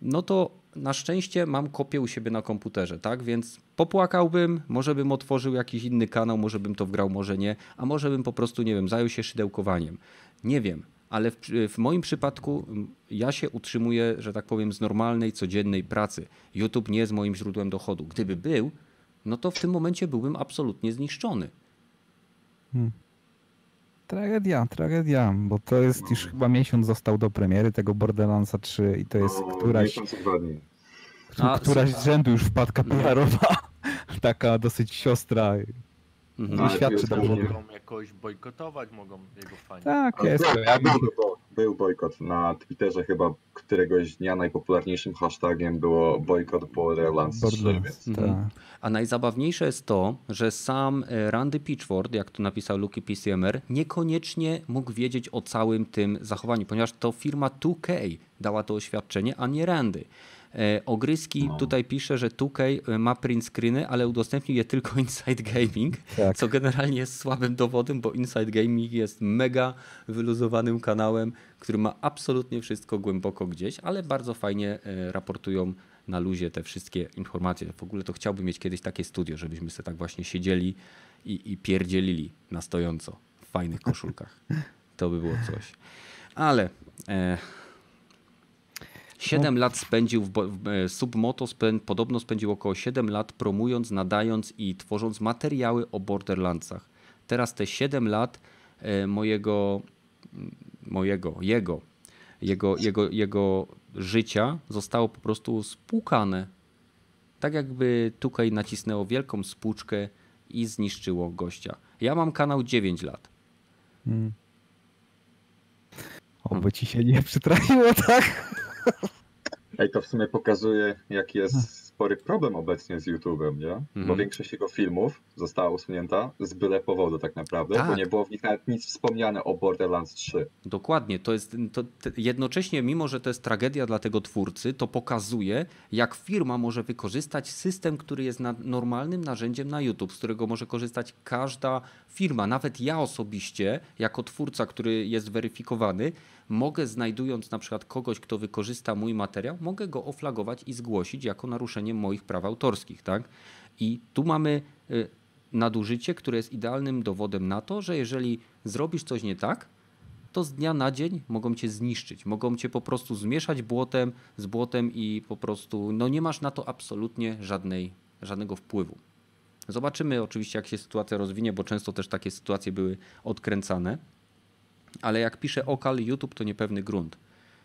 no to na szczęście mam kopię u siebie na komputerze, tak? Więc popłakałbym, może bym otworzył jakiś inny kanał, może bym to wgrał, może nie, a może bym po prostu, nie wiem, zajął się szydełkowaniem. Nie wiem, ale w, w moim przypadku ja się utrzymuję, że tak powiem, z normalnej, codziennej pracy. YouTube nie jest moim źródłem dochodu. Gdyby był, no to w tym momencie byłbym absolutnie zniszczony. Tragedia, tragedia, bo to jest już chyba miesiąc został do premiery tego Borderlandsa 3 i to jest No, któraś. A, któraś z rzędu już wpadka PR-owa, (laughs) taka dosyć siostra. Mhm. Ale świadczy dobrze. Mogą jakoś bojkotować, mogą jego fani. Tak, jest. tak, Ja bym, był, był bojkot na Twitterze chyba któregoś dnia najpopularniejszym hashtagiem było bojkot Borderlands 3, Borderlands, więc Mhm. tak. A najzabawniejsze jest to, że sam e, Randy Pitchford, jak to napisał Lucky PCMR, niekoniecznie mógł wiedzieć o całym tym zachowaniu, ponieważ to firma 2K dała to oświadczenie, a nie Randy. E, Ogryski No. tutaj pisze, że 2K ma print screeny, ale udostępnił je tylko (laughs) Inside Gaming, Tak. co generalnie jest słabym dowodem, bo Inside Gaming jest mega wyluzowanym kanałem, który ma absolutnie wszystko głęboko gdzieś, ale bardzo fajnie e, raportują na luzie te wszystkie informacje. W ogóle to chciałbym mieć kiedyś takie studio, żebyśmy sobie tak właśnie siedzieli i, i pierdzielili na stojąco w fajnych koszulkach. (laughs) To by było coś. Ale e, 7 lat spędził w, w e, Submoto, spę, podobno spędził około 7 lat promując, nadając i tworząc materiały o Borderlandsach. Teraz te 7 lat e, mojego, mojego, jego, jego, jego, jego życia zostało po prostu spłukane. Tak jakby tutaj nacisnęło wielką spłuczkę i zniszczyło gościa. Ja mam kanał 9 lat. Mm. Oby ci się nie przytrafiło, tak? Ej, to w sumie pokazuje, jaki jest spory problem obecnie z YouTube'em, nie? Bo Mhm. większość jego filmów została usunięta z byle powodu tak naprawdę, Tak. bo nie było w nich nawet nic wspomniane o Borderlands 3. Dokładnie, to jest to, jednocześnie, mimo że to jest tragedia dla tego twórcy, to pokazuje, jak firma może wykorzystać system, który jest normalnym narzędziem na YouTube, z którego może korzystać każda firma. Nawet ja osobiście, jako twórca, który jest weryfikowany, mogę znajdując na przykład kogoś, kto wykorzysta mój materiał, mogę go oflagować i zgłosić jako naruszenie moich praw autorskich, tak? I tu mamy y, nadużycie, które jest idealnym dowodem na to, że jeżeli zrobisz coś nie tak, to z dnia na dzień mogą cię zniszczyć. Mogą cię po prostu zmieszać błotem, z błotem i po prostu no nie masz na to absolutnie żadnej, żadnego wpływu. Zobaczymy oczywiście, jak się sytuacja rozwinie, bo często też takie sytuacje były odkręcane. Ale jak pisze Okal, YouTube to niepewny grunt.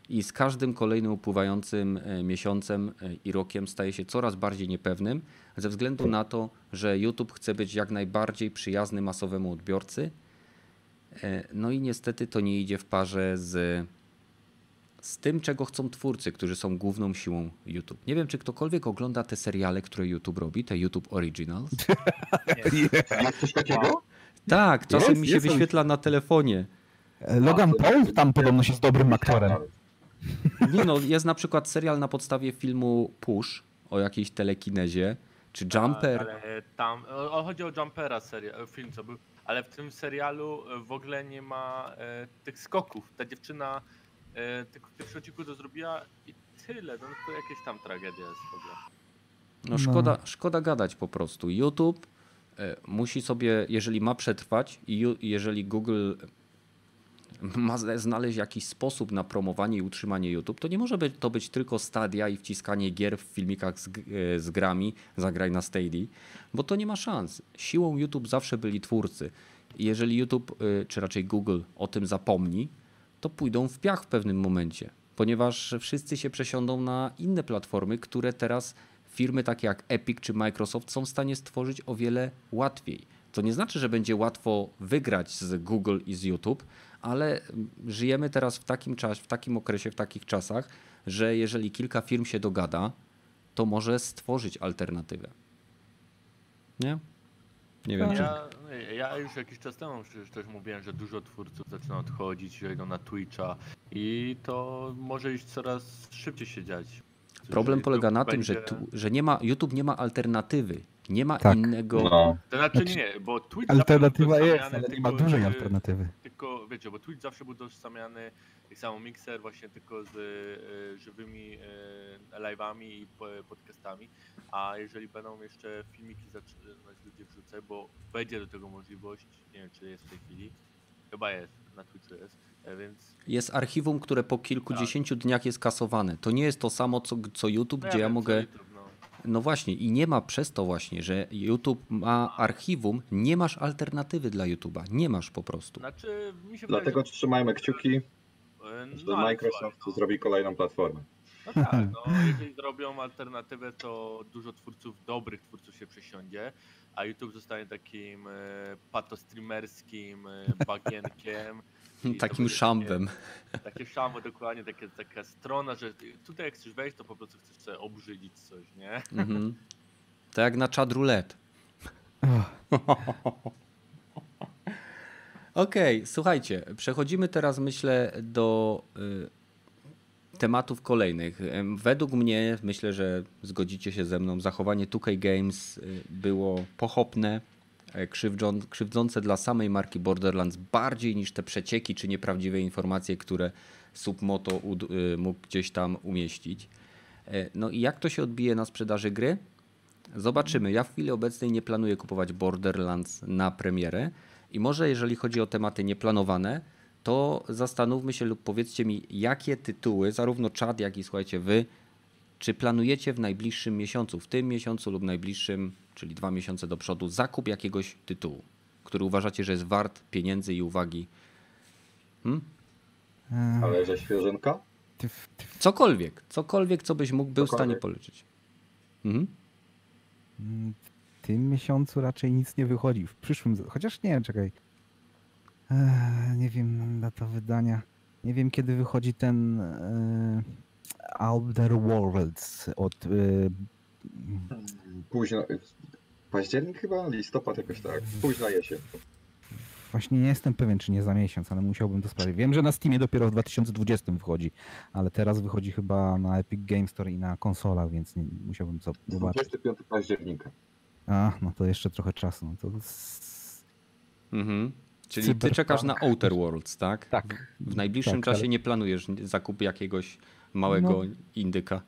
I z każdym kolejnym upływającym e, miesiącem e, i rokiem staje się coraz bardziej niepewnym, ze względu na to, że YouTube chce być jak najbardziej przyjazny masowemu odbiorcy. E, No i niestety to nie idzie w parze z, z tym, czego chcą twórcy, którzy są główną siłą YouTube. Nie wiem, czy ktokolwiek ogląda te seriale, które YouTube robi, te YouTube Originals. (laughs) Jest coś takiego? Tak, czasem Jest, mi się jest. wyświetla na telefonie. Logan Paul tam podobno jest dobrym aktorem. Nie no, jest na przykład serial na podstawie filmu Push o jakiejś telekinezie, czy Jumper. Ale tam, o, chodzi o Jumpera seria, e, film co był, ale w tym serialu w ogóle nie ma e, tych skoków. Ta dziewczyna e, tylko w pierwszym odcinku to zrobiła i tyle, no to jakieś tam tragedia jest w ogóle. No szkoda, szkoda gadać po prostu. YouTube e, musi sobie, jeżeli ma przetrwać i ju- jeżeli Google ma zna- znaleźć jakiś sposób na promowanie i utrzymanie YouTube, to nie może być, to być tylko stadia i wciskanie gier w filmikach z, e, z grami, zagraj na Stadia, bo to nie ma szans. Siłą YouTube zawsze byli twórcy. I jeżeli YouTube, e, czy raczej Google o tym zapomni, to pójdą w piach w pewnym momencie, ponieważ wszyscy się przesiądą na inne platformy, które teraz firmy takie jak Epic czy Microsoft są w stanie stworzyć o wiele łatwiej. To nie znaczy, że będzie łatwo wygrać z Google i z YouTube, ale żyjemy teraz w takim czasie, w takim okresie, w takich czasach, że jeżeli kilka firm się dogada, to może stworzyć alternatywę. Nie? Nie wiem, czy... Ja, ja już jakiś czas temu przecież też mówiłem, że dużo twórców zaczyna odchodzić, że idą na Twitcha i to może iść coraz szybciej się dziać. Problem polega na tym, że, będzie- tu, że nie ma, YouTube nie ma alternatywy. Nie ma Tak. innego. No. To znaczy Znaczy, nie, bo Twitch Alternatywa jest, ale nie ma dużej alternatywy. Tylko, wiecie, bo Twitch zawsze był tożsamiany, tak samo Mixer właśnie tylko z e, żywymi e, live'ami i po- podcastami, a jeżeli będą jeszcze filmiki zaczynać ludzie wrzucać, bo będzie do tego możliwość, nie wiem czy jest w tej chwili, chyba jest, na Twitchu jest, e, więc Jest archiwum, które po kilkudziesięciu dniach jest kasowane. To nie jest to samo, co, co YouTube, no gdzie ja co mogę. YouTube, no. Właśnie, i nie ma przez to właśnie, że YouTube ma archiwum, nie masz alternatywy dla YouTube'a. Nie masz po prostu. Znaczy, mi się Dlatego wydaje, trzymajmy kciuki, że, e, że no, Microsoft no. zrobi kolejną platformę. No tak, no, jeżeli zrobią alternatywę, to dużo twórców, dobrych twórców się przesiądzie, a YouTube zostanie takim e, patostreamerskim e, bagienkiem. (laughs) to Takim szambem. Takie, szambo dokładnie, takie, taka strona, że tutaj jak chcesz wejść, to po prostu chcesz sobie obrzydzić coś, nie? Mhm. Tak jak na czad roulette. (laughs) Okej, słuchajcie, przechodzimy teraz myślę do y, tematów kolejnych. Według mnie, myślę, że zgodzicie się ze mną, zachowanie 2K Games y, było pochopne, krzywdzą, krzywdzące dla samej marki Borderlands bardziej niż te przecieki czy nieprawdziwe informacje, które Submoto y, mógł gdzieś tam umieścić. E, No i jak to się odbije na sprzedaży gry? Zobaczymy. Ja w chwili obecnej nie planuję kupować Borderlands na premierę. I może jeżeli chodzi o tematy nieplanowane, to zastanówmy się lub powiedzcie mi, jakie tytuły, zarówno czad, jak i słuchajcie wy, czy planujecie w najbliższym miesiącu, w tym miesiącu lub najbliższym, czyli dwa miesiące do przodu, zakup jakiegoś tytułu, który uważacie, że jest wart pieniędzy i uwagi? Hmm? E, Ale że świeżynka? Cokolwiek, cokolwiek, co byś mógł był w stanie policzyć. Mhm. Mm, W tym miesiącu raczej nic nie wychodzi. W przyszłym, chociaż nie, czekaj. Eee, nie wiem, data wydania. Nie wiem, kiedy wychodzi ten e, Outer Worlds od e, Późno. Październik chyba? Listopad jakoś tak. Późna jesień. Właśnie nie jestem pewien, czy nie za miesiąc, ale musiałbym to sprawdzić. Wiem, że na Steamie dopiero w 2020 wychodzi, ale teraz wychodzi chyba na Epic Games Store i na konsolach, więc nie, musiałbym co zobaczyć. 25 października. A, no to jeszcze trochę czasu. No to Mhm. Czyli ty Cyberpunk. czekasz na Outer Worlds, tak? Tak. W najbliższym Tak, czasie ale- nie planujesz zakupu jakiegoś małego No. indyka.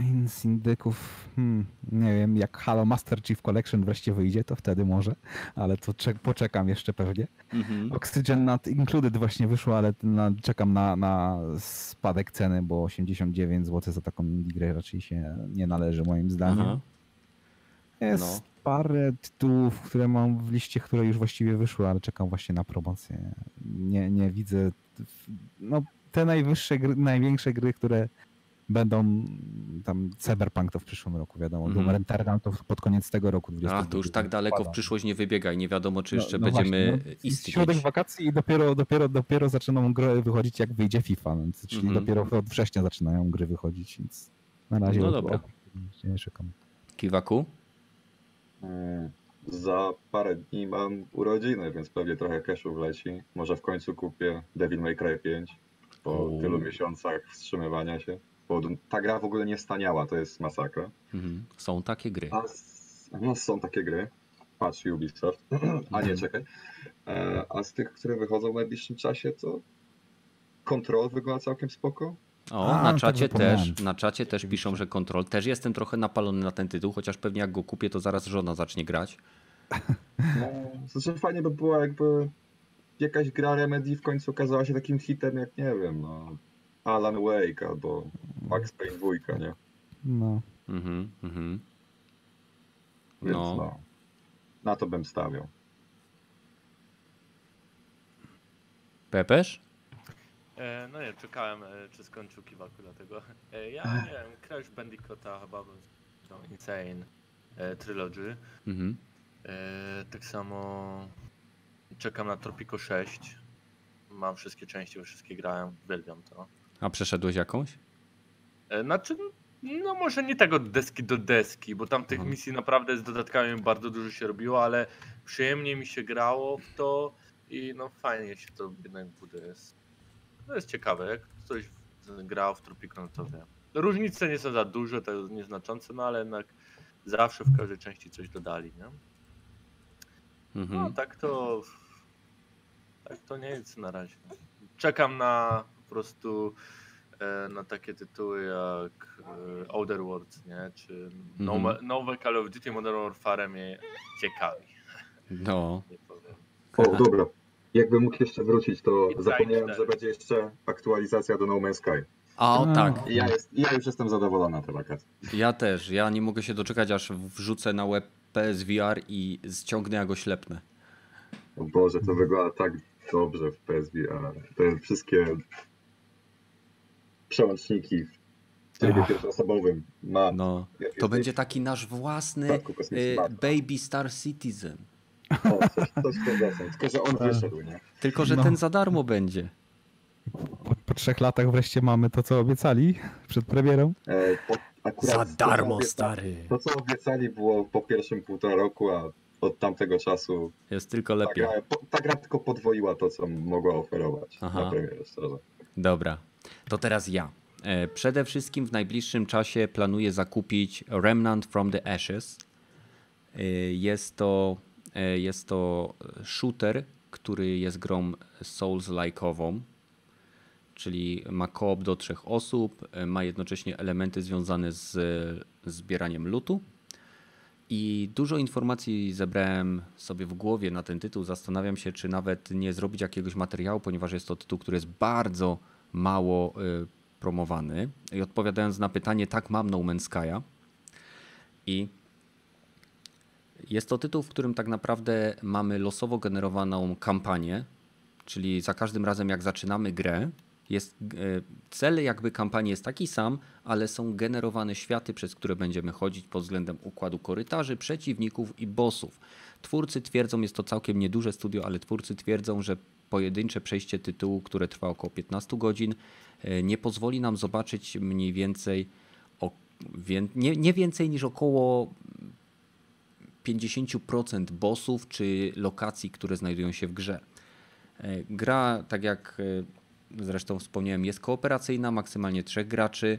In z indyków, hmm, nie wiem, jak Halo Master Chief Collection wreszcie wyjdzie, to wtedy może, ale to czek- poczekam jeszcze pewnie. Mhm. Oxygen Not Included właśnie wyszło, ale na, czekam na, na spadek ceny, bo 89 zł za taką indie grę raczej się nie należy moim zdaniem. Aha. Jest No. parę tytułów, które mam w liście, które już właściwie wyszły, ale czekam właśnie na promocję. Nie, nie widzę. No, te najwyższe gry, największe gry, które będą tam Cyberpunk to w przyszłym roku, wiadomo. Mhm. Doom Eternal to pod koniec tego roku. A, 22 to już tak daleko w przyszłość nie wybiegaj. Nie wiadomo, czy No- jeszcze no będziemy właśnie, no, istnieć. Środek wakacji i dopiero, dopiero, dopiero zaczyną gry wychodzić, jak wyjdzie FIFA, więc, czyli Mhm. dopiero od września zaczynają gry wychodzić, więc na razie No dobra. nie czekam. Kiwaku? Mm, Za parę dni mam urodziny, więc pewnie trochę cashu wleci. Może w końcu kupię Devil May Cry 5 po O. tylu miesiącach wstrzymywania się. Bo ta gra w ogóle nie staniała, to jest masakra. Mhm. Są takie gry. A no są takie gry. Patrz Ubisoft. (clears throat) A nie, czekaj. E, a z tych, które wychodzą w najbliższym czasie, to Control wygląda całkiem spoko. O, A, na tak czacie też, na czacie też piszą, że kontrol. Też jestem trochę napalony na ten tytuł, chociaż pewnie jak go kupię, to zaraz żona zacznie grać. No, znaczy fajnie by było jakby jakaś gra Remedy w końcu okazała się takim hitem jak, nie wiem, no Alan Wake albo Max Payne 2, nie? No. Mhm, mhm. Więc No. no. Na to bym stawiał. Pepesz? E, no nie, czekałem, e, czy skończył Kiwaku, dlatego. E, ja nie wiem, Crash Bandicoota chyba bym no, Insane e, Trilogy. Mhm. E, tak samo czekam na Tropico 6. Mam wszystkie części, bo wszystkie grałem, uwielbiam to. A przeszedłeś jakąś? E, Znaczy, no może nie tak od deski do deski, bo tam tych Mhm. misji naprawdę z dodatkami bardzo dużo się robiło, ale przyjemnie mi się grało w to i no fajnie się to jednak buduje. To jest ciekawe, jak ktoś grał w Tropico, no to wie. Różnice nie są za duże, to jest nieznaczące, no ale jednak zawsze w każdej części coś dodali, nie? No Mhm. tak to. Tak to nie jest na razie. Czekam na prostu e, na takie tytuły jak e, Outer Worlds, nie? Czy nowe, Mhm. nowe Call of Duty Modern Warfare mnie ciekawi. No. (laughs) O, dobra. Jakbym mógł jeszcze wrócić, to zapomniałem, że będzie jeszcze aktualizacja do No Man's Sky. A o, tak. Ja, jest, ja już jestem zadowolona na wakacje. Ja też. Ja nie mogę się doczekać, aż wrzucę na web PSVR i ściągnę, jak go ślepnę. O Boże, to wygląda tak dobrze w PSVR. Te wszystkie przełączniki w trybie Ach. pierwszoosobowym ma. No. To będzie taki nasz własny y, Baby Star Citizen. O, coś, coś. Tylko, że on Tak. wyszedł, nie? Tylko, że No. ten za darmo będzie. Po, po trzech latach wreszcie mamy to, co obiecali przed premierą. E, po, akurat Za to, darmo, obieca- stary. To, co obiecali, było po pierwszym półtora roku, a od tamtego czasu Jest tylko ta lepiej. gra, po, ta gra tylko podwoiła to, co mogła oferować Aha. na premierę, szczerze. Dobra, to teraz ja. E, Przede wszystkim w najbliższym czasie planuję zakupić Remnant from the Ashes. E, Jest to, e, jest to shooter, który jest grą Souls-like'ową, czyli ma koop do trzech osób, ma jednocześnie elementy związane z zbieraniem lutu. I dużo informacji zebrałem sobie w głowie na ten tytuł. Zastanawiam się, czy nawet nie zrobić jakiegoś materiału, ponieważ jest to tytuł, który jest bardzo mało y, promowany. I odpowiadając na pytanie, tak mam No Man's Sky'a. I jest to tytuł, w którym tak naprawdę mamy losowo generowaną kampanię, czyli za każdym razem jak zaczynamy grę, jest e, cel jakby kampanii jest taki sam, ale są generowane światy, przez które będziemy chodzić pod względem układu korytarzy, przeciwników i bossów. Twórcy twierdzą, jest to całkiem nieduże studio, ale twórcy twierdzą, że pojedyncze przejście tytułu, które trwa około 15 godzin, e, nie pozwoli nam zobaczyć mniej więcej o, wię, nie, nie więcej niż około 50% bossów czy lokacji, które znajdują się w grze. E, Gra, tak jak zresztą wspomniałem, jest kooperacyjna, maksymalnie trzech graczy.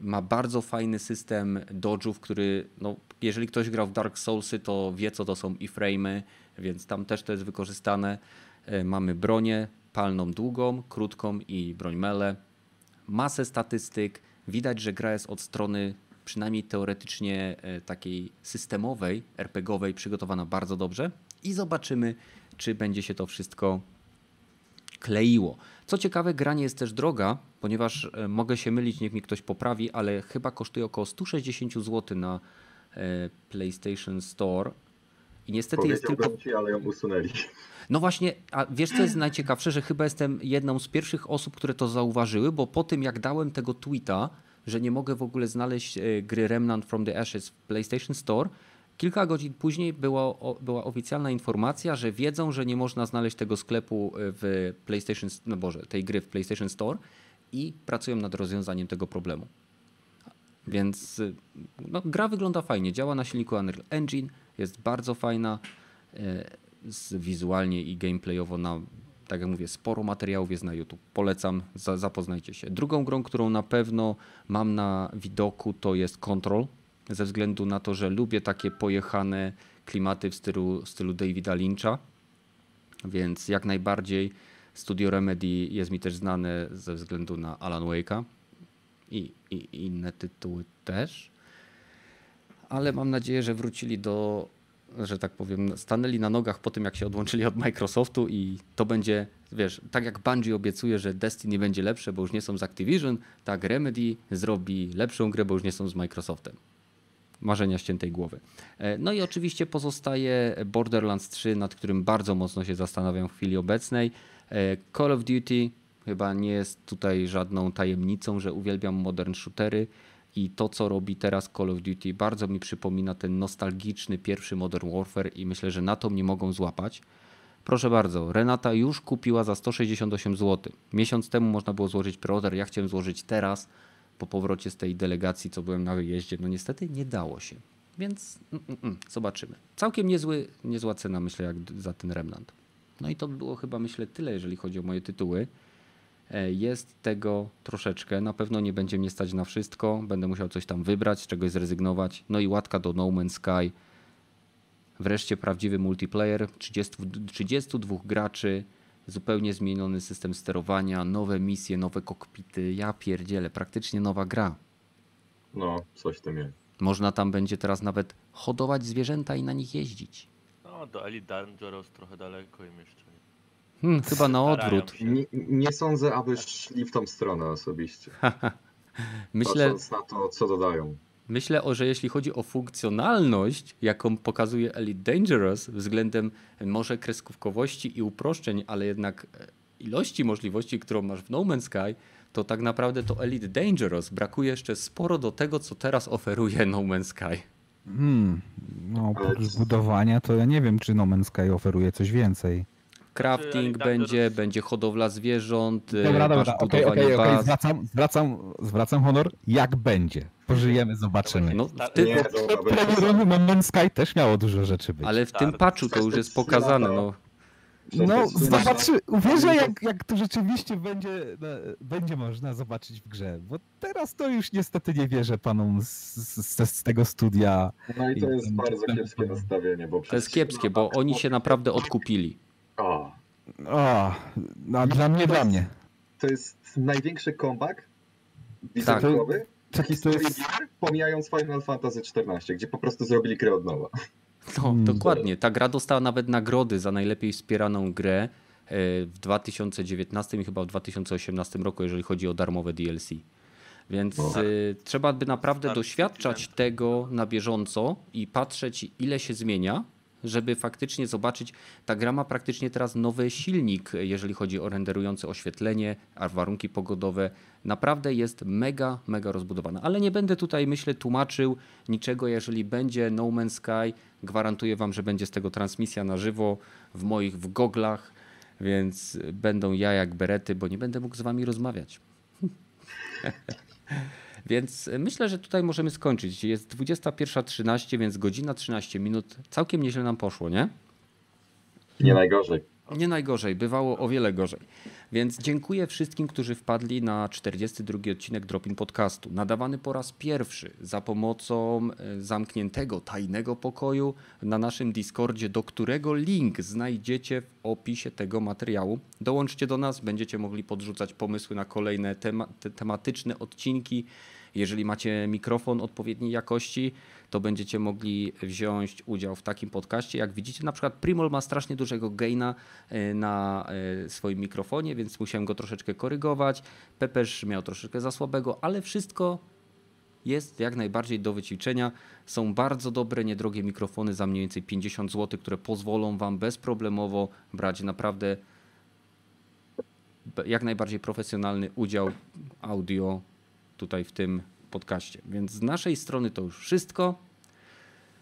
Ma bardzo fajny system dodge'ów, który, no, jeżeli ktoś grał w Dark Soulsy, to wie, co to są iframe'y, więc tam też to jest wykorzystane. E, Mamy bronię palną długą, krótką i broń mele. Masę statystyk. Widać, że gra jest od strony przynajmniej teoretycznie e, takiej systemowej, RPGowej przygotowana bardzo dobrze i zobaczymy, czy będzie się to wszystko kleiło. Co ciekawe, gra nie jest też droga, ponieważ e, mogę się mylić, niech mi ktoś poprawi, ale chyba kosztuje około 160 zł na e, PlayStation Store. I niestety jest tylko. Ci, ale ją usunęli. No właśnie, a wiesz co jest najciekawsze, że chyba jestem jedną z pierwszych osób, które to zauważyły, bo po tym jak dałem tego tweeta, że nie mogę w ogóle znaleźć e, gry Remnant from the Ashes w PlayStation Store, kilka godzin później była, była oficjalna informacja, że wiedzą, że nie można znaleźć tego sklepu e, w PlayStation, no Boże, tej gry w PlayStation Store i pracują nad rozwiązaniem tego problemu. Więc e, no, gra wygląda fajnie, działa na silniku Unreal Engine, jest bardzo fajna wizualnie i gameplayowo na, tak jak mówię, sporo materiałów jest na YouTube. Polecam, za, zapoznajcie się. Drugą grą, którą na pewno mam na widoku, to jest Control, ze względu na to, że lubię takie pojechane klimaty w stylu, stylu Davida Lyncha, więc jak najbardziej Studio Remedy jest mi też znane ze względu na Alan Wake'a i, i inne tytuły też. Ale mam nadzieję, że wrócili do że tak powiem, stanęli na nogach po tym, jak się odłączyli od Microsoftu i to będzie, wiesz, tak jak Bungie obiecuje, że Destiny będzie lepsze, bo już nie są z Activision, tak Remedy zrobi lepszą grę, bo już nie są z Microsoftem. Marzenia ściętej głowy. E, no i oczywiście pozostaje Borderlands 3, nad którym bardzo mocno się zastanawiam w chwili obecnej. E, Call of Duty chyba nie jest tutaj żadną tajemnicą, że uwielbiam modern shootery i to, co robi teraz Call of Duty, bardzo mi przypomina ten nostalgiczny pierwszy Modern Warfare i myślę, że na to mnie mogą złapać. Proszę bardzo, Renata już kupiła za 168 zł. Miesiąc temu można było złożyć preorder, ja chciałem złożyć teraz po powrocie z tej delegacji, co byłem na wyjeździe. No niestety nie dało się, więc mm, mm, mm zobaczymy. Całkiem niezły, niezła cena, myślę, jak za ten Remnant. No i to było chyba, myślę, tyle, jeżeli chodzi o moje tytuły. E, jest tego troszeczkę. Na pewno nie będzie mnie stać na wszystko. Będę musiał coś tam wybrać, z czegoś zrezygnować. No i łatka do No Man's Sky. Wreszcie prawdziwy multiplayer. 30, 32 graczy, zupełnie zmieniony system sterowania, nowe misje, nowe kokpity. Ja pierdzielę, praktycznie nowa gra. No, coś tym jest. Można tam będzie teraz nawet hodować zwierzęta i na nich jeździć. No, do Elite Dangerous trochę daleko im jeszcze. Hmm, chyba na odwrót. Nie, nie, sądzę, aby szli w tą stronę osobiście. (laughs) Myślę, Patrząc na to, co dodają. Myślę, że jeśli chodzi o funkcjonalność, jaką pokazuje Elite Dangerous względem może kreskówkowości i uproszczeń, ale jednak e, ilości możliwości, którą masz w No Man's Sky, to tak naprawdę to Elite Dangerous brakuje jeszcze sporo do tego, co teraz oferuje No Man's Sky. Hmm, no oprócz zbudowania to ja nie wiem, czy No Man's Sky oferuje coś więcej crafting będzie, będzie hodowla zwierząt, dobra, dobra, okej, okej, okej, zwracam, zwracam, zwracam honor, jak będzie. Pożyjemy, zobaczymy. No, w tym, nie, Man's Sky też miało dużo rzeczy być. Ale w tym patchu to już jest pokazane, no. No, zobaczy, uwierzę jak, jak to rzeczywiście będzie, no, będzie można zobaczyć w grze, bo teraz to już niestety nie wierzę panom z, z, z tego studia. No i to jest i, bardzo kiepskie nastawienie, bo To jest kiepskie, bo oni się naprawdę odkupili. O. O, no, dla mnie, dla mnie. To jest największy wizerunkowy tak. W historii jest... pomijając Final Fantasy XIV, gdzie po prostu zrobili grę od nowa. No, hmm. dokładnie. Ta gra dostała nawet nagrody za najlepiej wspieraną grę e, w 2019 i chyba w 2018 roku, jeżeli chodzi o darmowe DLC. Więc no. y, trzeba by naprawdę doświadczać tego na bieżąco i patrzeć, ile się zmienia, żeby faktycznie zobaczyć, ta gra ma praktycznie teraz nowy silnik, jeżeli chodzi o renderujące oświetlenie, a warunki pogodowe. Naprawdę jest mega, mega rozbudowana. Ale nie będę tutaj, myślę, tłumaczył niczego. Jeżeli będzie No Man's Sky, gwarantuję Wam, że będzie z tego transmisja na żywo w moich w goglach, więc będą ja jak berety, bo nie będę mógł z Wami rozmawiać. (laughs) Więc myślę, że tutaj możemy skończyć. Jest 21.13, więc godzina 13 minut. Całkiem nieźle nam poszło, nie? Nie najgorzej. Nie najgorzej, bywało o wiele gorzej. Więc dziękuję wszystkim, którzy wpadli na 42 odcinek Dropin Podcastu. Nadawany po raz pierwszy za pomocą e, zamkniętego, tajnego pokoju na naszym Discordzie, do którego link znajdziecie w opisie tego materiału. Dołączcie do nas, będziecie mogli podrzucać pomysły na kolejne tema tematyczne odcinki jeżeli macie mikrofon odpowiedniej jakości, to będziecie mogli wziąć udział w takim podcaście. Jak widzicie, na przykład Primol ma strasznie dużego gaina e, na e, swoim mikrofonie, więc musiałem go troszeczkę korygować. Pepeż miał troszeczkę za słabego, ale wszystko jest jak najbardziej do wyćwiczenia. Są bardzo dobre, niedrogie mikrofony za mniej więcej 50 zł, które pozwolą Wam bezproblemowo brać naprawdę jak najbardziej profesjonalny udział audio tutaj w tym podcaście. Więc z naszej strony to już wszystko.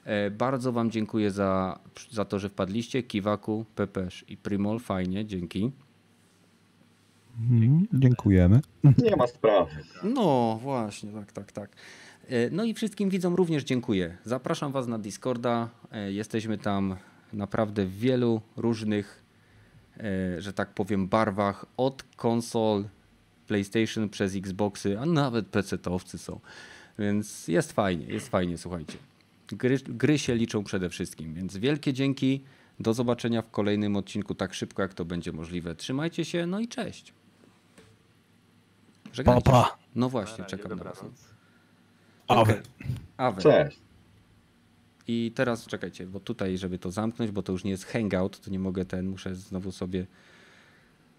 E, Bardzo Wam dziękuję za, za to, że wpadliście. Kiwaku, Pepesz i Primol, fajnie, dzięki. Mhm, dziękujemy. Nie ma sprawy. No właśnie, tak, tak, tak. E, No i wszystkim widzom również dziękuję. Zapraszam Was na Discorda. E, Jesteśmy tam naprawdę w wielu różnych, że tak powiem, barwach. Od konsol, PlayStation przez Xboxy, a nawet PC-towcy są. Więc jest fajnie, jest fajnie, słuchajcie. Gry, gry się liczą przede wszystkim, więc wielkie dzięki. Do zobaczenia w kolejnym odcinku tak szybko, jak to będzie możliwe. Trzymajcie się, no i cześć. Pa, Żegnajcie. pa. No właśnie, czekam na was. Awe. Awe. Cześć. I teraz czekajcie, bo tutaj, żeby to zamknąć, bo to już nie jest hangout, to nie mogę ten, muszę znowu sobie.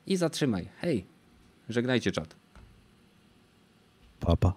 I zatrzymaj. Hej, żegnajcie czat. Pa, pa.